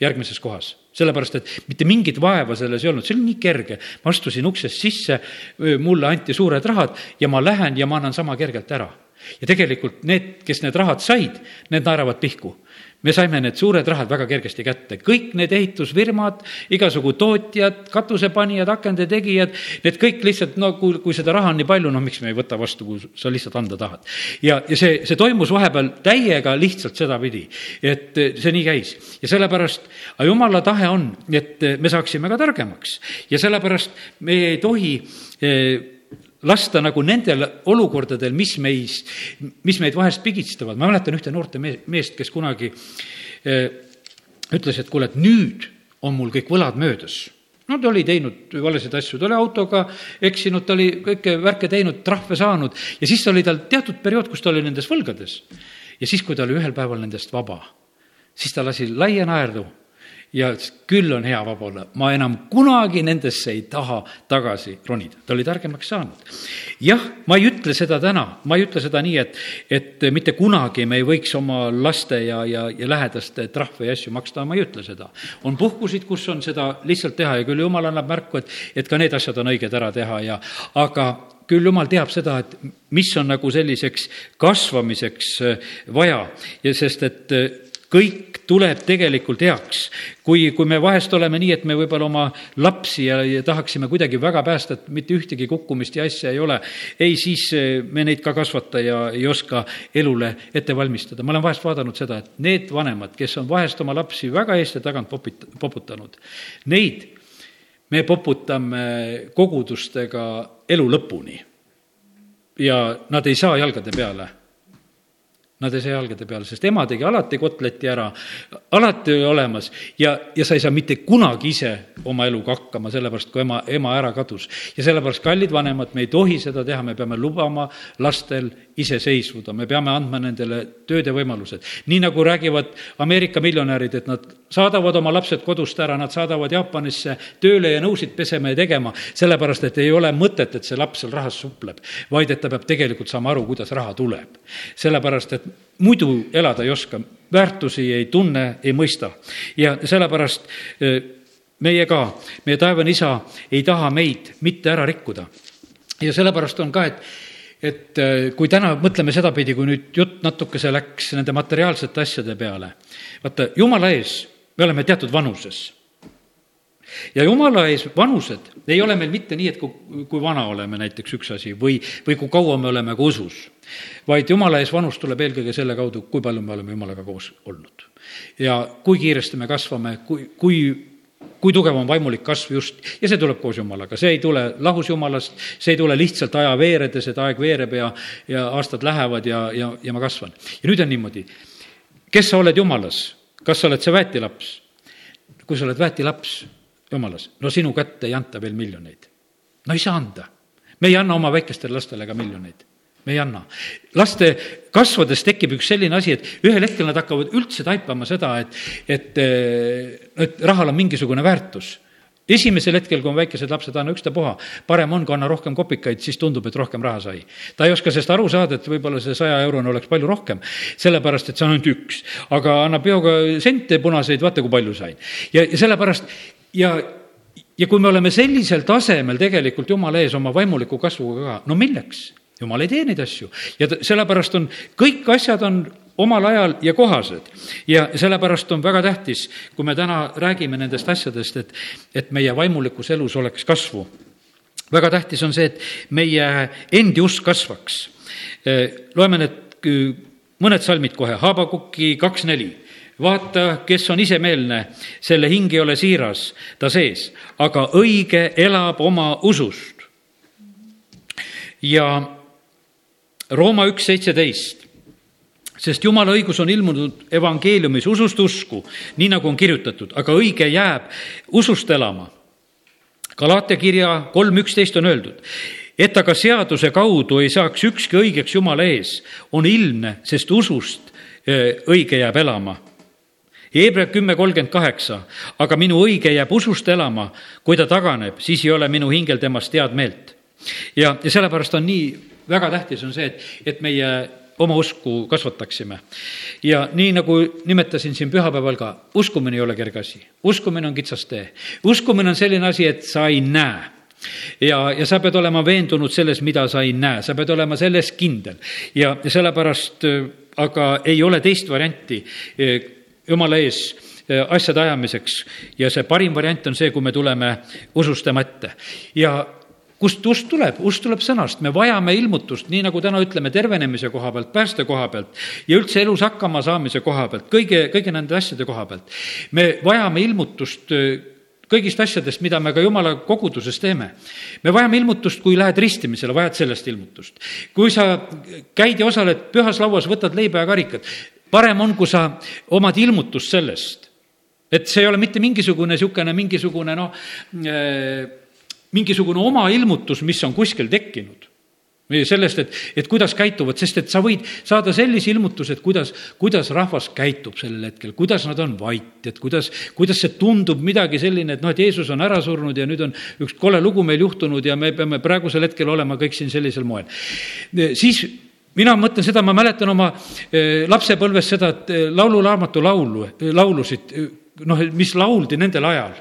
järgmises kohas. sellepärast, et mitte mingit vaeva selles ei olnud, see oli nii kerge. ma astusin uksest sisse, mulle anti suured rahad ja ma lähen ja ma annan sama kergelt ära. Ja tegelikult need, kes need rahad said, need naeravad pihku. Me saime need suured rahad väga kergesti kätte, kõik need ehitusfirmad, igasugu tootjad, katusepanijad, akende tegijad, need kõik lihtsalt, no kui, kui seda raha on nii palju, no miks me ei võta vastu, kui sa lihtsalt anda tahad. ja, ja see, see toimus vahepeal täiega lihtsalt sedapidi, et see nii käis. Ja sellepärast, jumala tahe on, et me saaksime ka targemaks. Ja sellepärast me ei tohi eh, lasta nagu nendel olukordadel, mis meis, mis meid vahest pigistavad. ma mäletan ühte noorte meest, kes kunagi eh, ütles, et kuule, et nüüd on mul kõik võlad möödas no ta oli teinud valesid asju, ta oli autoga eksinud, ta oli kõike värke teinud, trahve saanud ja siis oli tal teatud periood, kus ta oli nendes võlgades. ja siis, kui ta oli ühel päeval nendest vaba, siis ta lasi laia naerdu ja ütles, küll on hea vaba olla, ma enam kunagi nendesse ei taha tagasi ronida. ta oli targemaks saanud. jah, ma ei ütle seda täna, ma ei ütle seda nii, et, et mitte kunagi me ei võiks oma laste ja, ja, ja lähedaste trahve ja asju maksta, ma ei ütle seda. on puhkusid, kus on seda lihtsalt teha ja küll jumal annab märku, et, et ka need asjad on õiged ära teha ja, aga küll jumal teab seda, et mis on nagu selliseks kasvamiseks vaja ja sest, et kõik tuleb tegelikult heaks. kui, kui me vahest oleme nii, et me võib-olla oma lapsi ja, ja tahaksime kuidagi väga päästa, et mitte ühtegi kukkumist ja asja ei ole, ei, siis eh, me neid ka kasvata ja ei oska elule ette valmistada. ma olen vahest vaadanud seda, et need vanemad, kes on vahest oma lapsi väga eest ja tagant popit-, poputanud, neid me poputame kogudustega elu lõpuni. ja nad ei saa jalgade peale Nad ei saa jalgade peale, sest ema tegi alati kotleti ära, alati oli olemas ja, ja sa ei saa mitte kunagi ise oma eluga hakkama, sellepärast kui ema, ema ära kadus. ja sellepärast, kallid vanemad, me ei tohi seda teha, me peame lubama lastel iseseisvuda, me peame andma nendele tööd ja võimalused. nii nagu räägivad Ameerika miljonärid, et nad saadavad oma lapsed kodust ära, nad saadavad Jaapanisse tööle ja nõusid pesema ja tegema, sellepärast et ei ole mõtet, et see laps seal rahas supleb, vaid et ta peab tegelikult saama aru, kuidas raha tuleb. sellepärast, et muidu elada ei oska, väärtusi ei tunne, ei mõista ja sellepärast meie ka, meie taevane isa ei taha meid mitte ära rikkuda. ja sellepärast on ka, et et kui täna mõtleme sedapidi, kui nüüd jutt natukese läks nende materiaalsete asjade peale, vaata, jumala ees me oleme teatud vanuses. ja jumala ees vanused ei ole meil mitte nii, et kui, kui vana oleme, näiteks üks asi, või, või kui kaua me oleme ka usus, vaid jumala ees vanus tuleb eelkõige selle kaudu, kui palju me oleme jumalaga koos olnud. ja kui kiiresti me kasvame, kui, kui kui tugev on vaimulik kasv just ja see tuleb koos Jumalaga, see ei tule lahus Jumalast, see ei tule lihtsalt aja veeredes, et aeg veereb ja, ja aastad lähevad ja, ja, ja ma kasvan. ja nüüd on niimoodi, kes sa oled Jumalas, kas sa oled see väetilaps? kui sa oled väetilaps Jumalas, no sinu kätte ei anta veel miljoneid. no ei saa anda. me ei anna oma väikestele lastele ka miljoneid me ei anna. laste kasvades tekib üks selline asi, et ühel hetkel nad hakkavad üldse taipama seda, et, et, et rahal on mingisugune väärtus esimesel hetkel, kui on väikesed lapsed, anna ükstapuha, parem on, kanna rohkem kopikaid, siis tundub, et rohkem raha sai. ta ei oska sellest aru saada, et võib-olla see saja eurone oleks palju rohkem, sellepärast et see on ainult üks. aga annab peoga sente punaseid, vaata kui palju sain. ja sellepärast ja ja kui me oleme sellisel tasemel tegelikult Jumala ees oma vaimuliku kasvuga ka, no milleks? jumal ei tee neid asju ja sellepärast on, kõik asjad on omal ajal ja kohased. ja sellepärast on väga tähtis, kui me täna räägime nendest asjadest, et, et meie vaimulikus elus oleks kasvu. väga tähtis on see, et meie endi usk kasvaks. loeme need mõned salmid kohe, Haabakuki kaks neli vaata, kes on isemeelne, selle hing ei ole siiras ta sees, aga õige elab oma usust. ja Rooma üks seitseteist, sest jumala õigus on ilmunud evangeeliumis usust usku, nii nagu on kirjutatud, aga õige jääb usust elama. Galaatia kirja kolm üksteist on öeldud, et aga seaduse kaudu ei saaks ükski õigeks Jumala ees, on ilmne, sest usust eh, õige jääb elama Hebra kümme kolmkümmend kaheksa, aga minu õige jääb usust elama, kui ta taganeb, siis ei ole minu hingel temast head meelt. ja, ja sellepärast on nii väga tähtis on see, et, et meie oma usku kasvataksime. ja nii, nagu nimetasin siin pühapäeval ka, uskumine ei ole kerge asi, uskumine on kitsas tee. uskumine on selline asi, et sa ei näe ja, ja sa pead olema veendunud selles, mida sa ei näe, sa pead olema selles kindel ja, ja sellepärast aga ei ole teist varianti jumala ees eh, asjade ajamiseks ja see parim variant on see, kui me tuleme usust tema ette ja kust usk tuleb? usk tuleb sõnast, me vajame ilmutust, nii nagu täna ütleme, tervenemise koha pealt, pääste koha pealt ja üldse elus hakkama saamise koha pealt, kõige, kõigi nende asjade koha pealt. me vajame ilmutust äh, kõigist asjadest, mida me ka jumala koguduses teeme. me vajame ilmutust, kui lähed ristimisele, vajad sellest ilmutust. kui sa käid ja osaled pühas lauas, võtad leiba ja karikad, parem on, kui sa omad ilmutust sellest. et see ei ole mitte mingisugune niisugune, mingisugune noh äh,, mingisugune oma ilmutus, mis on kuskil tekkinud sellest, et, et kuidas käituvad, sest et sa võid saada sellise ilmutuse, et kuidas, kuidas rahvas käitub sellel hetkel, kuidas nad on vait, et kuidas, kuidas see tundub midagi selline, et noh, et Jeesus on ära surnud ja nüüd on üks kole lugu meil juhtunud ja me peame praegusel hetkel olema kõik siin sellisel moel. siis mina mõtlen seda, ma mäletan oma eh, lapsepõlves seda, et eh, lauluraamatu laulu, eh, laulusid, noh, mis lauldi nendel ajal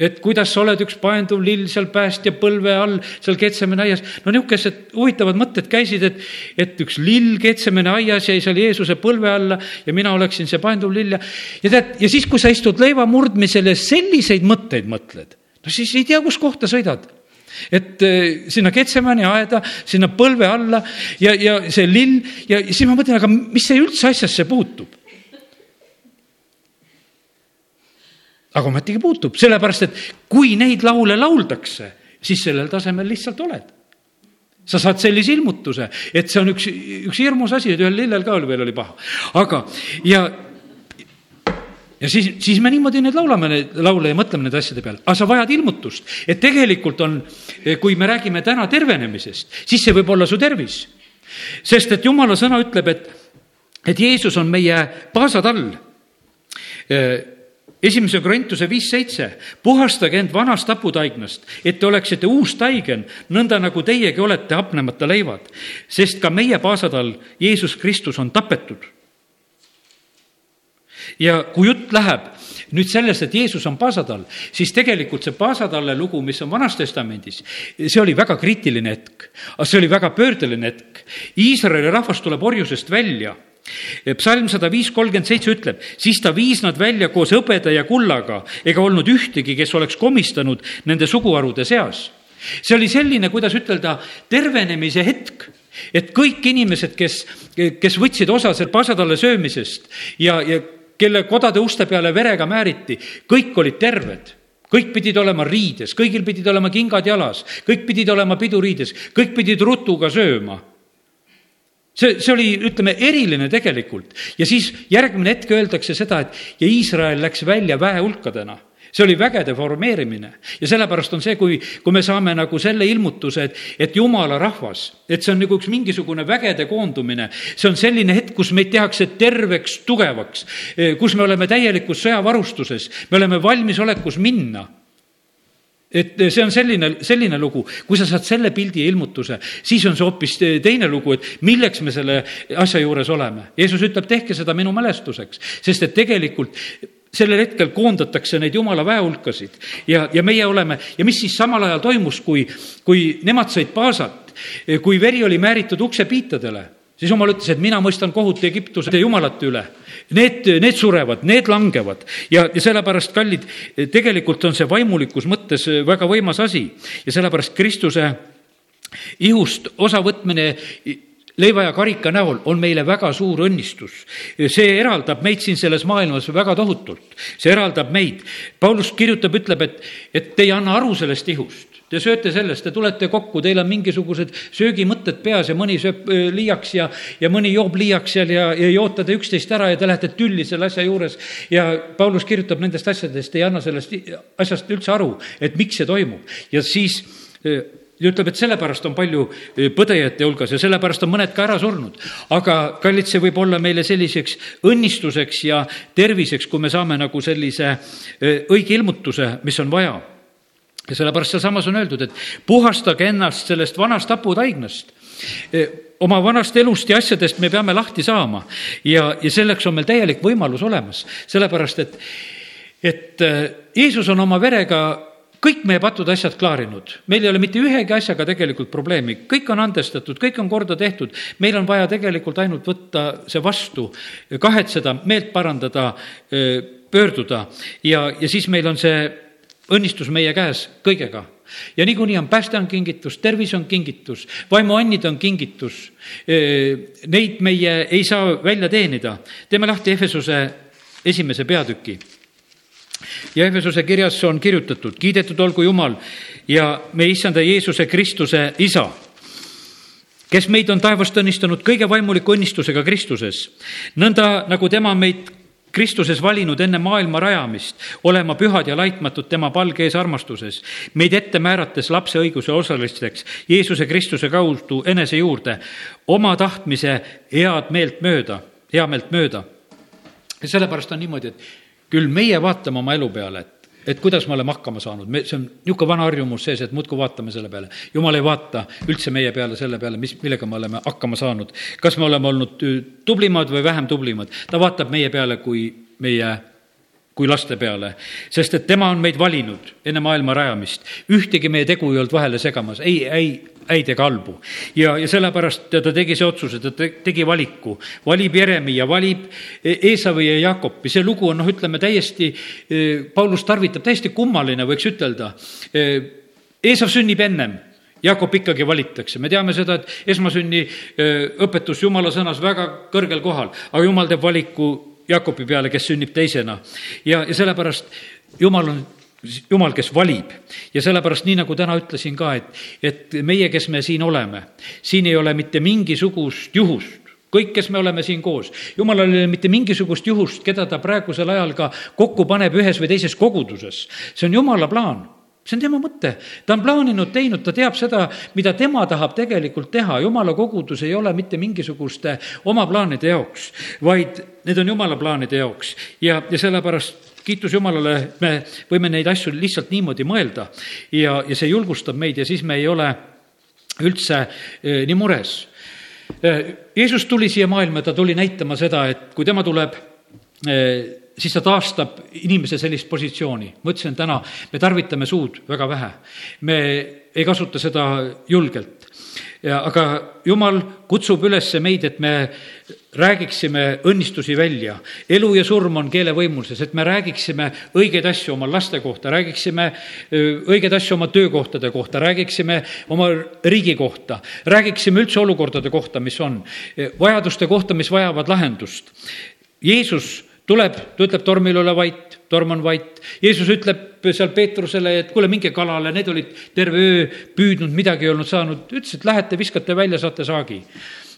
et kuidas sa oled üks paenduv lill seal päästja põlve all, seal Ketsemene aias. no niisugused huvitavad mõtted käisid, et, et üks lill Ketsemene aias jäi seal Jeesuse põlve alla ja mina oleksin see paenduv lill ja, ja tead, ja siis, kui sa istud leiva murdmisel ja selliseid mõtteid mõtled, no siis ei tea, kus kohta sõidad et eh, sinna Ketsemani aeda, sinna põlve alla ja, ja see lill ja siis ma mõtlen, aga mis see üldse asjasse puutub? aga ometigi puutub, sellepärast et kui neid laule lauldakse, siis sellel tasemel lihtsalt oled. sa saad sellise ilmutuse, et see on üks, üks hirmus asi, et ühel lillel ka veel oli paha. aga, ja, ja siis, siis me niimoodi neid laulame, neid laule ja mõtleme nende asjade peale, aga sa vajad ilmutust, et tegelikult on, kui me räägime täna tervenemisest, siis see võib olla su tervis. sest et jumala sõna ütleb, et, et Jeesus on meie paasatall esimese Korintuse viis seitse, puhastage end vanast haputaignast, et te oleksite uus taigen, nõnda nagu teiegi olete hapnemata leivad, sest ka meie paasadal Jeesus Kristus on tapetud. ja kui jutt läheb nüüd sellest, et Jeesus on paasadal, siis tegelikult see paasatalle lugu, mis on Vanas Testamendis, see oli väga kriitiline hetk, aga see oli väga pöördeline hetk. Iisraeli rahvas tuleb orjusest välja psalm sada viis kolmkümmend seitse ütleb, siis ta viis nad välja koos hõbeda ja kullaga ega olnud ühtegi, kes oleks komistanud nende suguharude seas. see oli selline, kuidas ütelda, tervenemise hetk, et kõik inimesed, kes, kes võtsid osa seal pasatalle söömisest ja, ja kelle kodade uste peale verega määriti, kõik olid terved. Kõik pidid olema riides, kõigil pidid olema kingad jalas, kõik pidid olema piduriides, kõik pidid rutuga sööma. See, see oli, ütleme, eriline tegelikult. Ja siis järgmine hetk öeldakse seda, et ja Iisrael läks välja väehulkadena see oli vägede formeerimine. Ja sellepärast on see, kui, kui me saame nagu selle ilmutuse, et, et jumala rahvas, et see on nagu üks mingisugune vägede koondumine, see on selline hetk, kus meid tehakse terveks, tugevaks, kus me oleme täielikus sõjavarustuses, me oleme valmisolekus minna. Et see on selline, selline lugu, kui sa saad selle pildi ilmutuse, siis on see hoopis teine lugu, et milleks me selle asja juures oleme. Jeesus ütleb, tehke seda minu mälestuseks, sest et tegelikult sellel hetkel koondatakse neid jumala väehulkasid ja, ja meie oleme ja mis siis samal ajal toimus, kui, kui nemad said paasat, kui veri oli määritud uksepiitadele, siis jumal ütles, et mina mõistan kohut Egiptuse jumalate üle. Need, need surevad, need langevad. Ja, ja sellepärast, kallid, tegelikult on see vaimulikus mõttes väga võimas asi. Ja sellepärast Kristuse ihust osavõtmine leiva ja karika näol on meile väga suur õnnistus. see eraldab meid siin selles maailmas väga tohutult, see eraldab meid. Paulus kirjutab, ütleb, et, et te ei anna aru sellest ihust. Te sööte sellest, te tulete kokku, teil on mingisugused söögimõtted peas ja mõni sööb liiaks ja, ja mõni joob liiaks seal ja, ja jootate üksteist ära ja te lähete tülli selle asja juures. ja Paulus kirjutab nendest asjadest, ei anna sellest asjast üldse aru, et miks see toimub ja siis ja ütleb, et sellepärast on palju äh, põdejate hulgas ja sellepärast on mõned ka ära surnud. aga kallid, see võib olla meile selliseks õnnistuseks ja terviseks, kui me saame nagu sellise õige ilmutuse, mis on vaja. Ja sellepärast sealsamas on öeldud, et puhastage ennast sellest vanast taputaignast e, oma vanast elust ja asjadest me peame lahti saama. Ja, ja selleks on meil täielik võimalus olemas, sellepärast et, et Jeesus on oma verega kõik meie patud asjad klaarinud, meil ei ole mitte ühegi asjaga tegelikult probleemi, kõik on andestatud, kõik on korda tehtud, meil on vaja tegelikult ainult võtta see vastu, kahetseda, meelt parandada, pöörduda ja, ja siis meil on see õnnistus meie käes kõigega. ja niikuinii on pääste on kingitus, tervis on kingitus, vaimuannid on kingitus. Neid meie ei saa välja teenida. teeme lahti Efesuse esimese peatüki. Ja Efesuse kirjas on kirjutatud, kiidetud olgu Jumal ja meie issanda Jeesuse Kristuse isa kes meid on taevast õnnistanud kõige vaimuliku õnnistusega Kristuses, nõnda nagu tema meid Kristuses valinud enne maailma rajamist, olema pühad ja laitmatud tema palge ees armastuses, meid ette määrates lapse õiguse osalisteks Jeesuse Kristuse kaudu enese juurde, oma tahtmise head meelt mööda, heameelt mööda. ja sellepärast on niimoodi, et küll meie vaatame oma elu peale, et et kuidas me oleme hakkama saanud, me, see on niisugune vana harjumus sees, et muudkui vaatame selle peale. jumal ei vaata üldse meie peale selle peale, mis, millega me oleme hakkama saanud. kas me oleme olnud tublimad või vähem tublimad, ta vaatab meie peale kui meie kui laste peale, sest et tema on meid valinud enne maailma rajamist. ühtegi meie tegu ei olnud vahele segamas, ei, ei, häid ega halbu. ja, ja sellepärast ta tegi see otsuse, ta tegi valiku, valib Jeremi ja valib Eesavi ja Jaakopi, see lugu on noh, ütleme täiesti, Paulus tarvitab täiesti kummaline, võiks ütelda. Eesav sünnib ennem Jaakop ikkagi valitakse, me teame seda, et esmasünni õpetus jumala sõnas väga kõrgel kohal, aga jumal teeb valiku Jaakopi peale, kes sünnib teisena. ja, ja sellepärast jumal on jumal, kes valib. Ja sellepärast, nii nagu täna ütlesin ka, et, et meie, kes me siin oleme, siin ei ole mitte mingisugust juhust, kõik, kes me oleme siin koos, jumalal ei ole mitte mingisugust juhust, keda ta praegusel ajal ka kokku paneb ühes või teises koguduses. see on jumala plaan. See on tema mõte, ta on plaaninud, teinud, ta teab seda, mida tema tahab tegelikult teha, jumala kogudus ei ole mitte mingisuguste oma plaanide jaoks, vaid need on jumala plaanide jaoks. Ja, ja sellepärast kiitus Jumalale, me võime neid asju lihtsalt niimoodi mõelda ja, ja see julgustab meid ja siis me ei ole üldse eh, nii mures. Eh, Jeesus tuli siia maailma, ta tuli näitama seda, et kui tema tuleb, eh, siis ta taastab inimese sellist positsiooni. ma ütlesin täna, me tarvitame suud väga vähe. me ei kasuta seda julgelt aga jumal kutsub üles meid, et me räägiksime õnnistusi välja. elu ja surm on keele võimuses, et me räägiksime õigeid asju oma laste kohta, räägiksime õigeid asju oma töökohtade kohta, räägiksime oma riigi kohta, räägiksime üldse olukordade kohta, mis on, vajaduste kohta, mis vajavad lahendust. Jeesus tuleb, ta ütleb tormile ole vait, torm on vait. Jeesus ütleb seal Peetrusele, et kuule, minge kalale, need olid terve öö püüdnud, midagi ei olnud saanud. ütles, et lähete, viskate välja, saate saagi.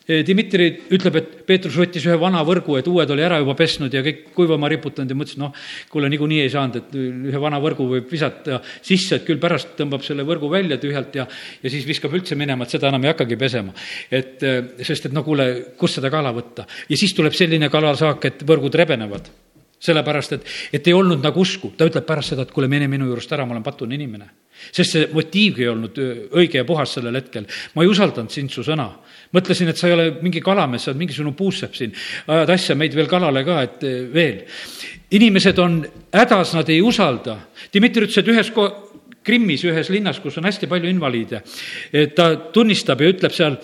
Dmitri ütleb, et Peetrus võttis ühe vana võrgu, et uued oli ära juba pesnud ja kõik kuivama riputanud ja mõtles, noh, kuule, niikuinii ei saanud, et ühe vana võrgu võib visata sisse, et küll pärast tõmbab selle võrgu välja tühjalt ja, ja siis viskab üldse minema, et seda enam ei hakkagi pesema. et sest, et no kuule, kust seda kala võtta ja siis tuleb selline kalasaak, et võrgud rebenevad sellepärast, et, et ei olnud nagu usku. ta ütleb pärast seda, et kuule, mine minu juurest ära, ma olen patune inimene. Sest see motiivgi ei olnud õige ja puhas sellel hetkel. ma ei usaldanud sind, su sõna. mõtlesin, et sa ei ole mingi kalamees, sa oled mingisugune puussepp siin. ajad asja meid veel kalale ka, et veel. inimesed on hädas, nad ei usalda. Dmitri ütles, et ühes ko-, Krimmis, ühes linnas, kus on hästi palju invaliide, ta tunnistab ja ütleb seal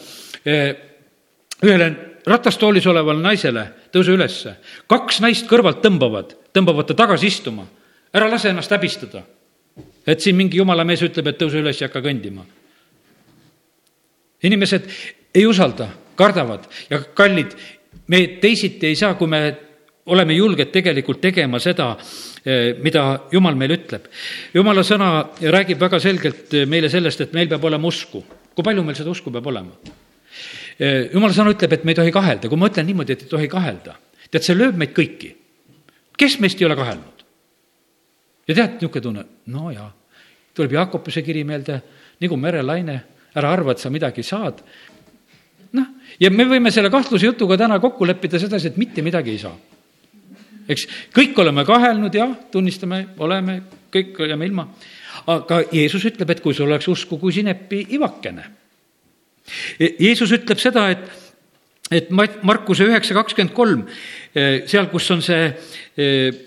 ühele ratastoolis olevale naisele, tõuse ülesse. kaks naist kõrvalt tõmbavad, tõmbavad ta tagasi istuma. ära lase ennast häbistada. Et siin mingi jumala mees ütleb, et tõuse üles ja hakka kõndima. inimesed ei usalda, kardavad ja kallid, me teisiti ei saa, kui me oleme julged tegelikult tegema seda, mida Jumal meile ütleb. Jumala sõna räägib väga selgelt meile sellest, et meil peab olema usku. kui palju meil seda usku peab olema? jumala sõna ütleb, et me ei tohi kahelda, kui ma ütlen niimoodi, et ei tohi kahelda, tead, see lööb meid kõiki. kes meist ei ole kahelnud? ja tead, niisugune tunne, no jaa, tuleb Jaakobuse kiri meelde, nagu merelaine, ära arva, et sa midagi saad. noh, ja me võime selle kahtluse jutuga täna kokku leppida sedasi, et mitte midagi ei saa. eks kõik oleme kahelnud, jah, tunnistame, oleme, kõik oleme ilma. aga Jeesus ütleb, et kui sul oleks usku kui sinepi ivakene Jeesus ütleb seda, et, et Markuse üheksa kakskümmend kolm, eh, seal, kus on see eh,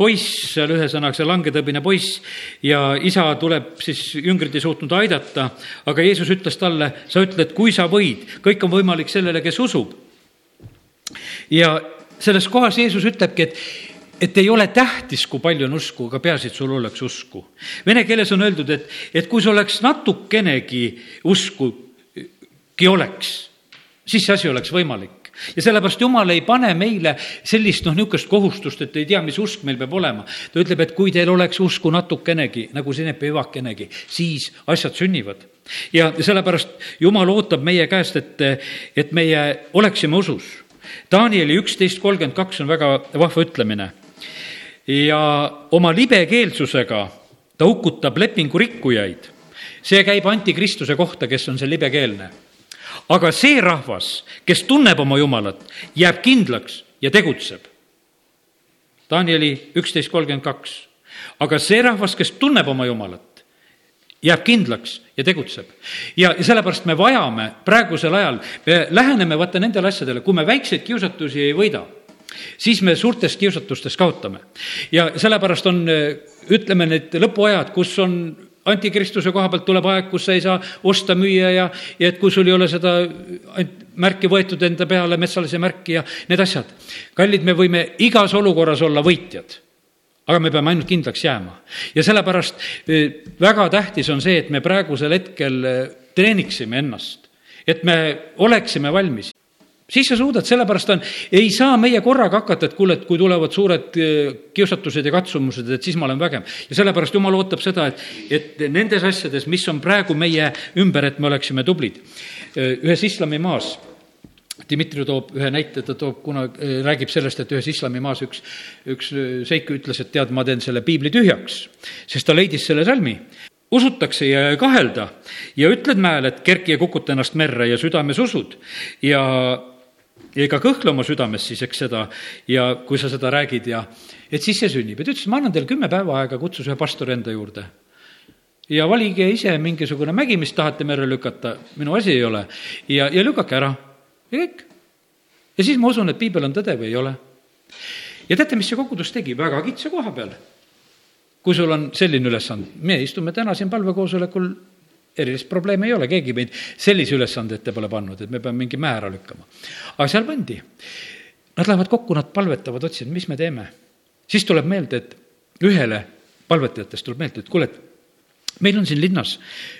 poiss seal ühesõnaga, see langetõbine poiss ja isa tuleb siis, jüngrid ei suutnud aidata, aga Jeesus ütles talle, sa ütled, kui sa võid, kõik on võimalik sellele, kes usub. ja selles kohas Jeesus ütlebki, et et ei ole tähtis, kui palju on usku, aga peaasi, et sul oleks usku. Vene keeles on öeldud, et, et kui sul oleks natukenegi uskugi oleks, siis see asi oleks võimalik ja sellepärast Jumal ei pane meile sellist noh, niisugust kohustust, et ei tea, mis usk meil peab olema. ta ütleb, et kui teil oleks usku natukenegi, nagu sinepi evakenegi, siis asjad sünnivad. ja sellepärast Jumal ootab meie käest, et, et meie oleksime usus. Danieli üksteist kolmkümmend kaks on väga vahva ütlemine ja oma libekeelsusega ta hukutab lepingu rikkujaid. see käib antikristuse kohta, kes on see libekeelne. Aga see rahvas, kes tunneb oma Jumalat, jääb kindlaks ja tegutseb. Danieli üksteist kolmkümmend kaks. aga see rahvas, kes tunneb oma Jumalat, jääb kindlaks ja tegutseb. ja, ja sellepärast me vajame praegusel ajal, me läheneme vaata nendele asjadele, kui me väikseid kiusatusi ei võida siis me suurtes kiusatustes kaotame. ja sellepärast on, ütleme, need lõpuajad, kus on antikristuse koha pealt tuleb aeg, kus sa ei saa osta, müüa ja, ja et kui sul ei ole seda märki võetud enda peale, metsalise märki ja need asjad. kallid, me võime igas olukorras olla võitjad aga me peame ainult kindlaks jääma. ja sellepärast eh, väga tähtis on see, et me praegusel hetkel eh, treeniksime ennast, et me oleksime valmis siis sa suudad, sellepärast on, ei saa meie korraga hakata, et kuule, et kui tulevad suured äh, kiusatused ja katsumused, et siis ma olen vägev. ja sellepärast jumal ootab seda, et, et nendes asjades, mis on praegu meie ümber, et me oleksime tublid. Äh, ühes islamimaas Dmitri toob ühe näite, ta toob, kuna äh, räägib sellest, et ühes islamimaas üks, üks seik ütles, et tead, ma teen selle piibli tühjaks, sest ta leidis selle salmi usutakse ja ei kahelda ja ütled mäel, et kerki ja kukuta ennast merre ja südames usud ja ja ega kõhkle oma südames siis, eks seda, ja kui sa seda räägid ja et siis see sünnib ja ta ütles, ma annan teile kümme päeva aega, kutsus ühe pastori enda juurde. ja valige ise mingisugune mägi, mis tahate merre lükata, minu asi ei ole, ja, ja lükake ära ja kõik. ja siis ma usun, et piibel on tõde või ei ole. ja teate, mis see kogudus tegi, väga kitsa koha peal. kui sul on selline ülesanne, me istume täna siin palvekoosolekul erilist probleemi ei ole, keegi meid sellise ülesande ette pole pannud, et me peame mingi mäe ära lükkama. aga seal pandi. Nad lähevad kokku, nad palvetavad, otsivad, mis me teeme. siis tuleb meelde, et ühele palvetajatest tuleb meelde, et kuule, et meil on siin linnas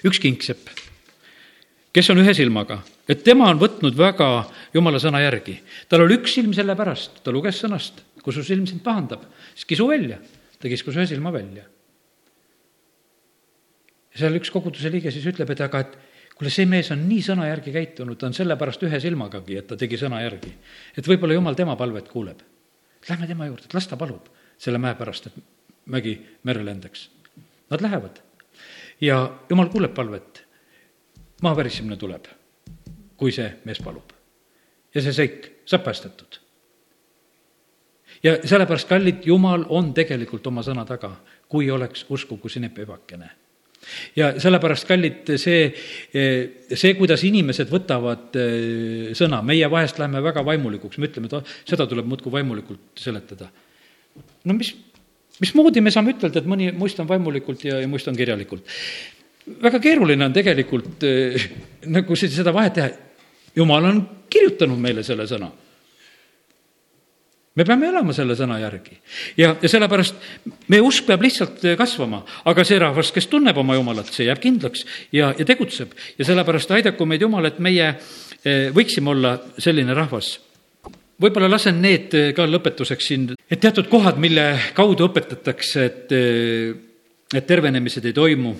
üks kingsepp. kes on ühe silmaga, et tema on võtnud väga jumala sõna järgi. tal oli üks silm sellepärast, ta luges sõnast, kui su silm sind pahandab, siis kisu välja. ta kiskus ühe silma välja. Seal üks koguduse liige siis ütleb, et aga et kuule, see mees on nii sõna järgi käitunud, ta on sellepärast ühe silmagagi, et ta tegi sõna järgi. et võib-olla jumal tema palvet kuuleb. Lähme tema juurde, et las ta palub selle mäe pärast, et mägi merre lendaks. Nad lähevad ja jumal kuuleb palvet. maa värisemine tuleb, kui see mees palub. ja see seik saab päästetud. ja sellepärast, kallid, Jumal on tegelikult oma sõna taga, kui oleks usku, kui sinep ebakene ja sellepärast, kallid, see, see, kuidas inimesed võtavad eh, sõna, meie vahest läheme väga vaimulikuks, me ütleme, et oh, seda tuleb muudkui vaimulikult seletada. no mis, mismoodi me saame ütelda, et mõni muistan vaimulikult ja, ja muistan kirjalikult? väga keeruline on tegelikult äh, nagu seda vahet teha. jumal on kirjutanud meile selle sõna. Me peame elama selle sõna järgi. Ja, ja sellepärast meie usk peab lihtsalt kasvama, aga see rahvas, kes tunneb oma jumalat, see jääb kindlaks ja, ja tegutseb. Ja sellepärast aidaku meid Jumal, et meie äh, võiksime olla selline rahvas. Võib-olla lasen need eh, ka lõpetuseks siin, et teatud kohad, mille kaudu õpetatakse, et, eh, et tervenemised ei toimu,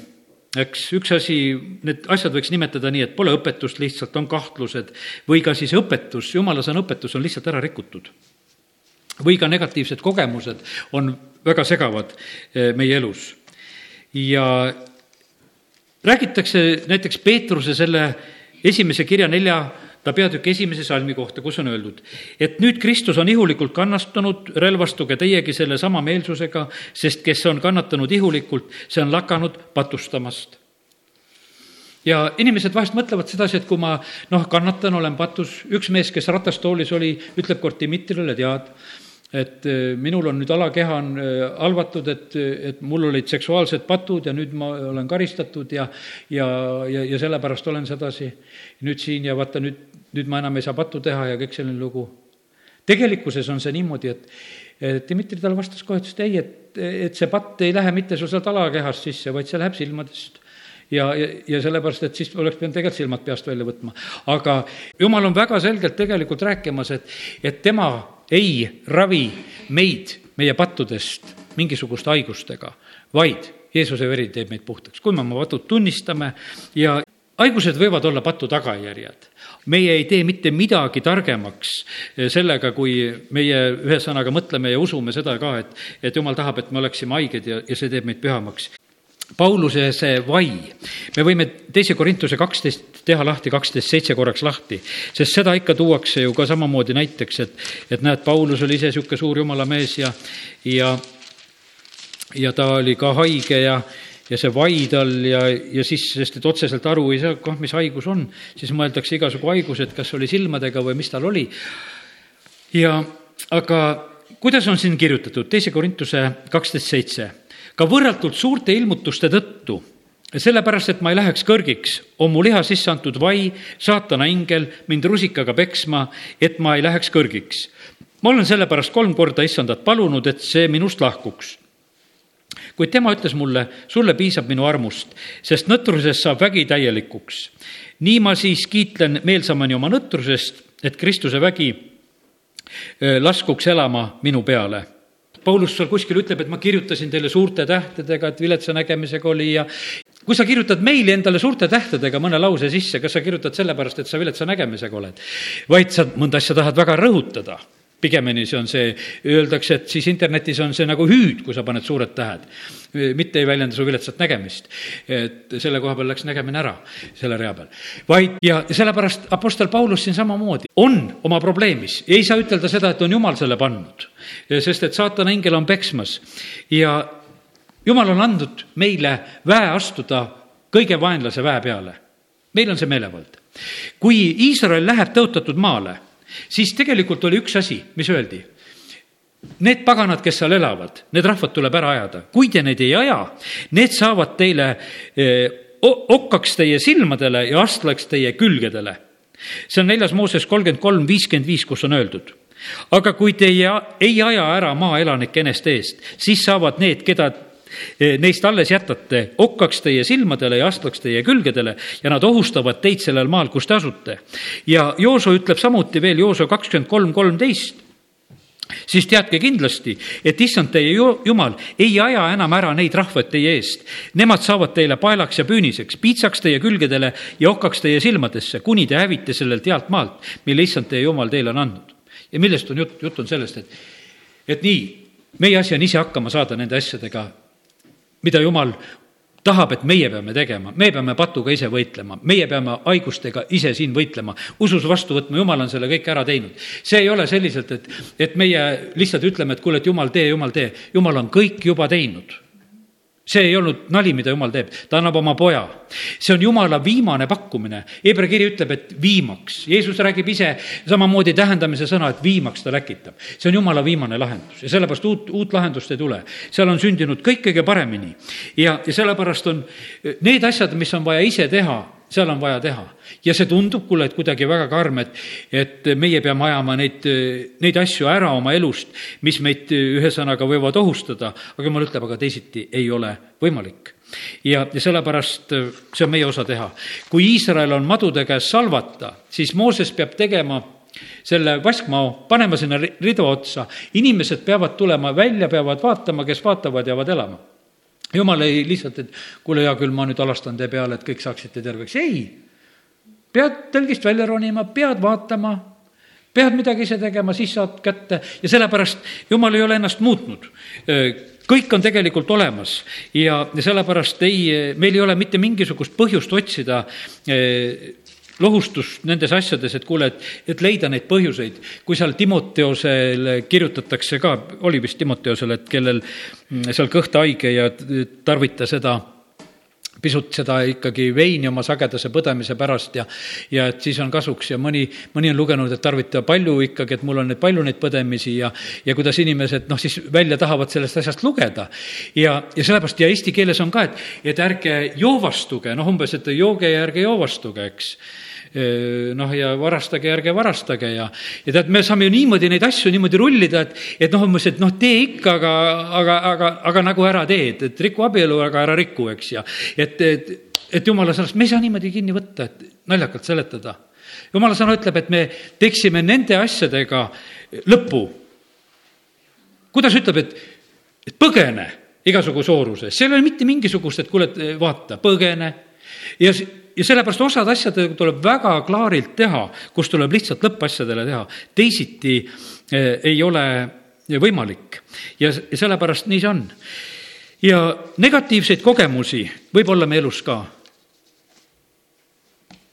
eks üks asi, need asjad võiks nimetada nii, et pole õpetust, lihtsalt on kahtlused või ka siis õpetus, jumala sõna õpetus on lihtsalt ära rikutud. Või ka negatiivsed kogemused on väga segavad eh, meie elus. ja räägitakse näiteks Peetruse selle esimese kirja nelja ta peatüki esimese salmi kohta, kus on öeldud, et nüüd Kristus on ihulikult kannastanud, relvastuge teiegi sellesama meelsusega, sest kes on kannatanud ihulikult, see on lakanud patustamast ja inimesed vahest mõtlevad sedasi, et kui ma noh, kannatan, olen patus, üks mees, kes ratastoolis oli, ütleb kord Dmitrile, tead, et eh, minul on nüüd alakeha on halvatud, et, et mul olid seksuaalsed patud ja nüüd ma olen karistatud ja, ja, ja, ja sellepärast olen sedasi nüüd siin ja vaata nüüd, nüüd ma enam ei saa pattu teha ja kõik selline lugu. tegelikkuses on see niimoodi, et Dmitri talle vastas kohe, ütles, et ei, et, et see patt ei lähe mitte sul sealt alakehast sisse, vaid see läheb silmadest ja, ja, ja sellepärast, et siis oleks pidanud tegelikult silmad peast välja võtma. aga jumal on väga selgelt tegelikult rääkimas, et, et tema ei ravi meid meie pattudest mingisuguste haigustega, vaid Jeesuse veri teeb meid puhtaks. kui me oma patud tunnistame ja haigused võivad olla patu tagajärjed. meie ei tee mitte midagi targemaks sellega, kui meie ühesõnaga mõtleme ja usume seda ka, et, et jumal tahab, et me oleksime haiged ja, ja see teeb meid pühamaks. Pauluse see vai, me võime teise Korintuse kaksteist teha lahti, kaksteist seitse korraks lahti, sest seda ikka tuuakse ju ka samamoodi näiteks, et, et näed, Paulus oli ise niisugune suur jumala mees ja, ja, ja ta oli ka haige ja, ja see vai tal ja, ja siis, sest et otseselt aru ei saa, kah, mis haigus on, siis mõeldakse igasugu haigused, kas oli silmadega või mis tal oli. ja aga kuidas on siin kirjutatud, teise Korintuse kaksteist seitse ka võrratult suurte ilmutuste tõttu, sellepärast, et ma ei läheks kõrgiks, on mu liha sisse antud vai, saatana ingel, mind rusikaga peksma, et ma ei läheks kõrgiks. ma olen sellepärast kolm korda issandat palunud, et see minust lahkuks kuid tema ütles mulle, sulle piisab minu armust, sest nõtrusest saab vägi täielikuks. nii ma siis kiitlen meelsamani oma nõtrusest, et Kristuse vägi laskuks elama minu peale Paulus seal kuskil ütleb, et ma kirjutasin teile suurte tähtedega, et viletsa nägemisega oli ja kui sa kirjutad meili endale suurte tähtedega mõne lause sisse, kas sa kirjutad sellepärast, et sa viletsa nägemisega oled? vaid sa mõnda asja tahad väga rõhutada pigemini see on see, öeldakse, et siis internetis on see nagu hüüd, kui sa paned suured tähed. mitte ei väljenda su viletsat nägemist. et selle koha peal läks nägemine ära, selle rea peal. vaid, ja sellepärast Apostel Paulus siin samamoodi on oma probleemis, ei saa ütelda seda, et on Jumal selle pannud. sest et saatana ingel on peksmas ja Jumal on andnud meile väe astuda kõige vaenlase väe peale. meil on see meelevald. kui Iisrael läheb tõotatud maale siis tegelikult oli üks asi, mis öeldi. Need paganad, kes seal elavad, need rahvad tuleb ära ajada, kui te neid ei aja, need saavad teile eh, okkaks teie silmadele ja astlaks teie külgedele. see on neljas Mooses kolmkümmend kolm, viiskümmend viis, kus on öeldud aga kui te ei, ei aja ära maaelanike eneste eest, siis saavad need, keda neist alles jätate, okkaks teie silmadele ja astlaks teie külgedele ja nad ohustavad teid sellel maal, kus te asute. ja Jooso ütleb samuti veel, Jooso kakskümmend kolm, kolmteist siis teadke kindlasti, et issand teie jumal ei aja enam ära neid rahvaid teie eest. Nemad saavad teile paelaks ja püüniseks, piitsaks teie külgedele ja okkaks teie silmadesse, kuni te hävite sellelt healt maalt, mille issand teie jumal teile on andnud. ja millest on jutt, jutt on sellest, et, et nii, meie asi on ise hakkama saada nende asjadega, mida jumal tahab, et meie peame tegema, me peame patuga ise võitlema, meie peame haigustega ise siin võitlema, usus vastu võtma, jumal on selle kõik ära teinud. see ei ole selliselt, et, et meie lihtsalt ütleme, et kuule, et jumal tee, jumal tee, jumal on kõik juba teinud see ei olnud nali, mida jumal teeb, ta annab oma poja. see on jumala viimane pakkumine. Hebra kiri ütleb, et viimaks. Jeesus räägib ise samamoodi tähendamise sõna, et viimaks ta läkitab. see on jumala viimane lahendus ja sellepärast uut, uut lahendust ei tule. seal on sündinud kõik kõige paremini ja, ja sellepärast on need asjad, mis on vaja ise teha seal on vaja teha. ja see tundub, kuule, et kuidagi väga karm, et, et meie peame ajama neid, neid asju ära oma elust, mis meid ühesõnaga võivad ohustada, aga jumal ütleb, aga teisiti ei ole võimalik ja, ja sellepärast see on meie osa teha. kui Iisrael on madude käes salvata, siis Mooses peab tegema selle vaskmao, panema sinna ridu otsa, inimesed peavad tulema välja, peavad vaatama, kes vaatavad, jäävad elama jumal ei lihtsalt, et kuule, hea küll, ma nüüd alastan tee peale, et kõik saaksite terveks, ei. pead telgist välja ronima, pead vaatama, pead midagi ise tegema, siis saad kätte. Ja sellepärast jumal ei ole ennast muutnud. Kõik on tegelikult olemas. Ja sellepärast ei, meil ei ole mitte mingisugust põhjust otsida lohustust nendes asjades, et kuule, et, et leida neid põhjuseid. kui seal Timoteosele kirjutatakse ka, oli vist Timoteosele, et kellel mm, seal kõht haige ja tarvita seda pisut seda ikkagi veini oma sagedase põdemise pärast ja, ja et siis on kasuks ja mõni, mõni on lugenud, et tarvita palju ikkagi, et mul on neid palju neid põdemisi ja, ja kuidas inimesed noh, siis välja tahavad sellest asjast lugeda. ja, ja sellepärast ja eesti keeles on ka, et, et ärge joovastuge, noh, umbes, et jooge ja ärge joovastuge, eks noh, ja varastage, ärge varastage ja, ja tead, me saame ju niimoodi neid asju niimoodi rullida, et, et noh, umbes, et noh, tee ikka, aga, aga, aga, aga nagu ära tee, et, et riku abielu, aga ära riku, eks, ja et, et, et jumala sõnast, me ei saa niimoodi kinni võtta, et naljakalt seletada. jumala sõna ütleb, et me teeksime nende asjadega lõpu. kuidas ütleb, et, et põgene igasugu sooruses, seal ei ole mitte mingisugust, et kuule, vaata, põgene ja ja sellepärast osad asjadega tuleb väga klaarilt teha, kus tuleb lihtsalt lõppasjadele teha, teisiti eh, ei ole võimalik. ja, sellepärast nii see on. ja negatiivseid kogemusi võib olla meie elus ka.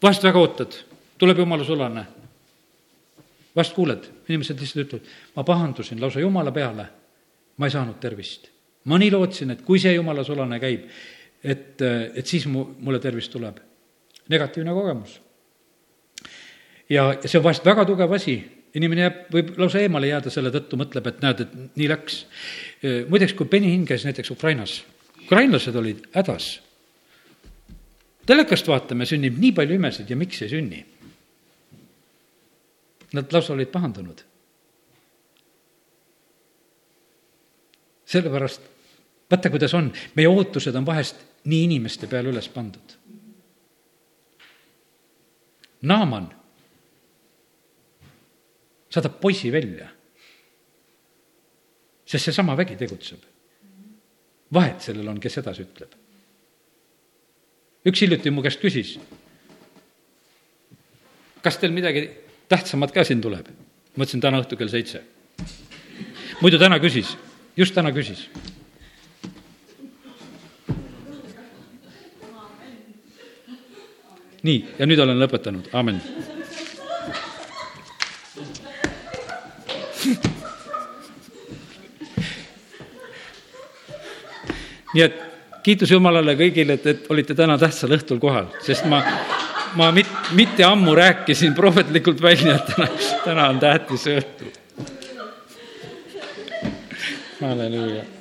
vahest väga ootad, tuleb jumala sulane. vahest kuuled, inimesed lihtsalt ütlevad, ma pahandusin lausa jumala peale, ma ei saanud tervist. ma nii lootsin, et kui see jumala sulane käib, et, et siis mu, mulle tervis tuleb negatiivne kogemus. ja, ja see on vahest väga tugev asi, inimene jääb, võib lausa eemale jääda selle tõttu, mõtleb, et näed, et nii läks. muideks, kui Benny Hinn käis näiteks Ukrainas, ukrainlased olid hädas. telekast vaatame, sünnib nii palju imesid ja miks ei sünni? Nad lausa olid pahandunud. sellepärast, vaata, kuidas on, meie ootused on vahest nii inimeste peale üles pandud Naaman saadab poisi välja, sest seesama vägi tegutseb. vahet sellel on, kes edasi ütleb. üks hiljuti mu käest küsis, kas teil midagi tähtsamat ka siin tuleb? ma ütlesin täna õhtul kell seitse. muidu täna küsis, just täna küsis nii, ja nüüd olen lõpetanud, aamen. nii et kiitus Jumalale kõigile, et, et olite täna tähtsal õhtul kohal, sest ma, ma mit, mitte ammu rääkisin prohvetlikult välja, et täna, täna on tähtis õhtu. halleluuja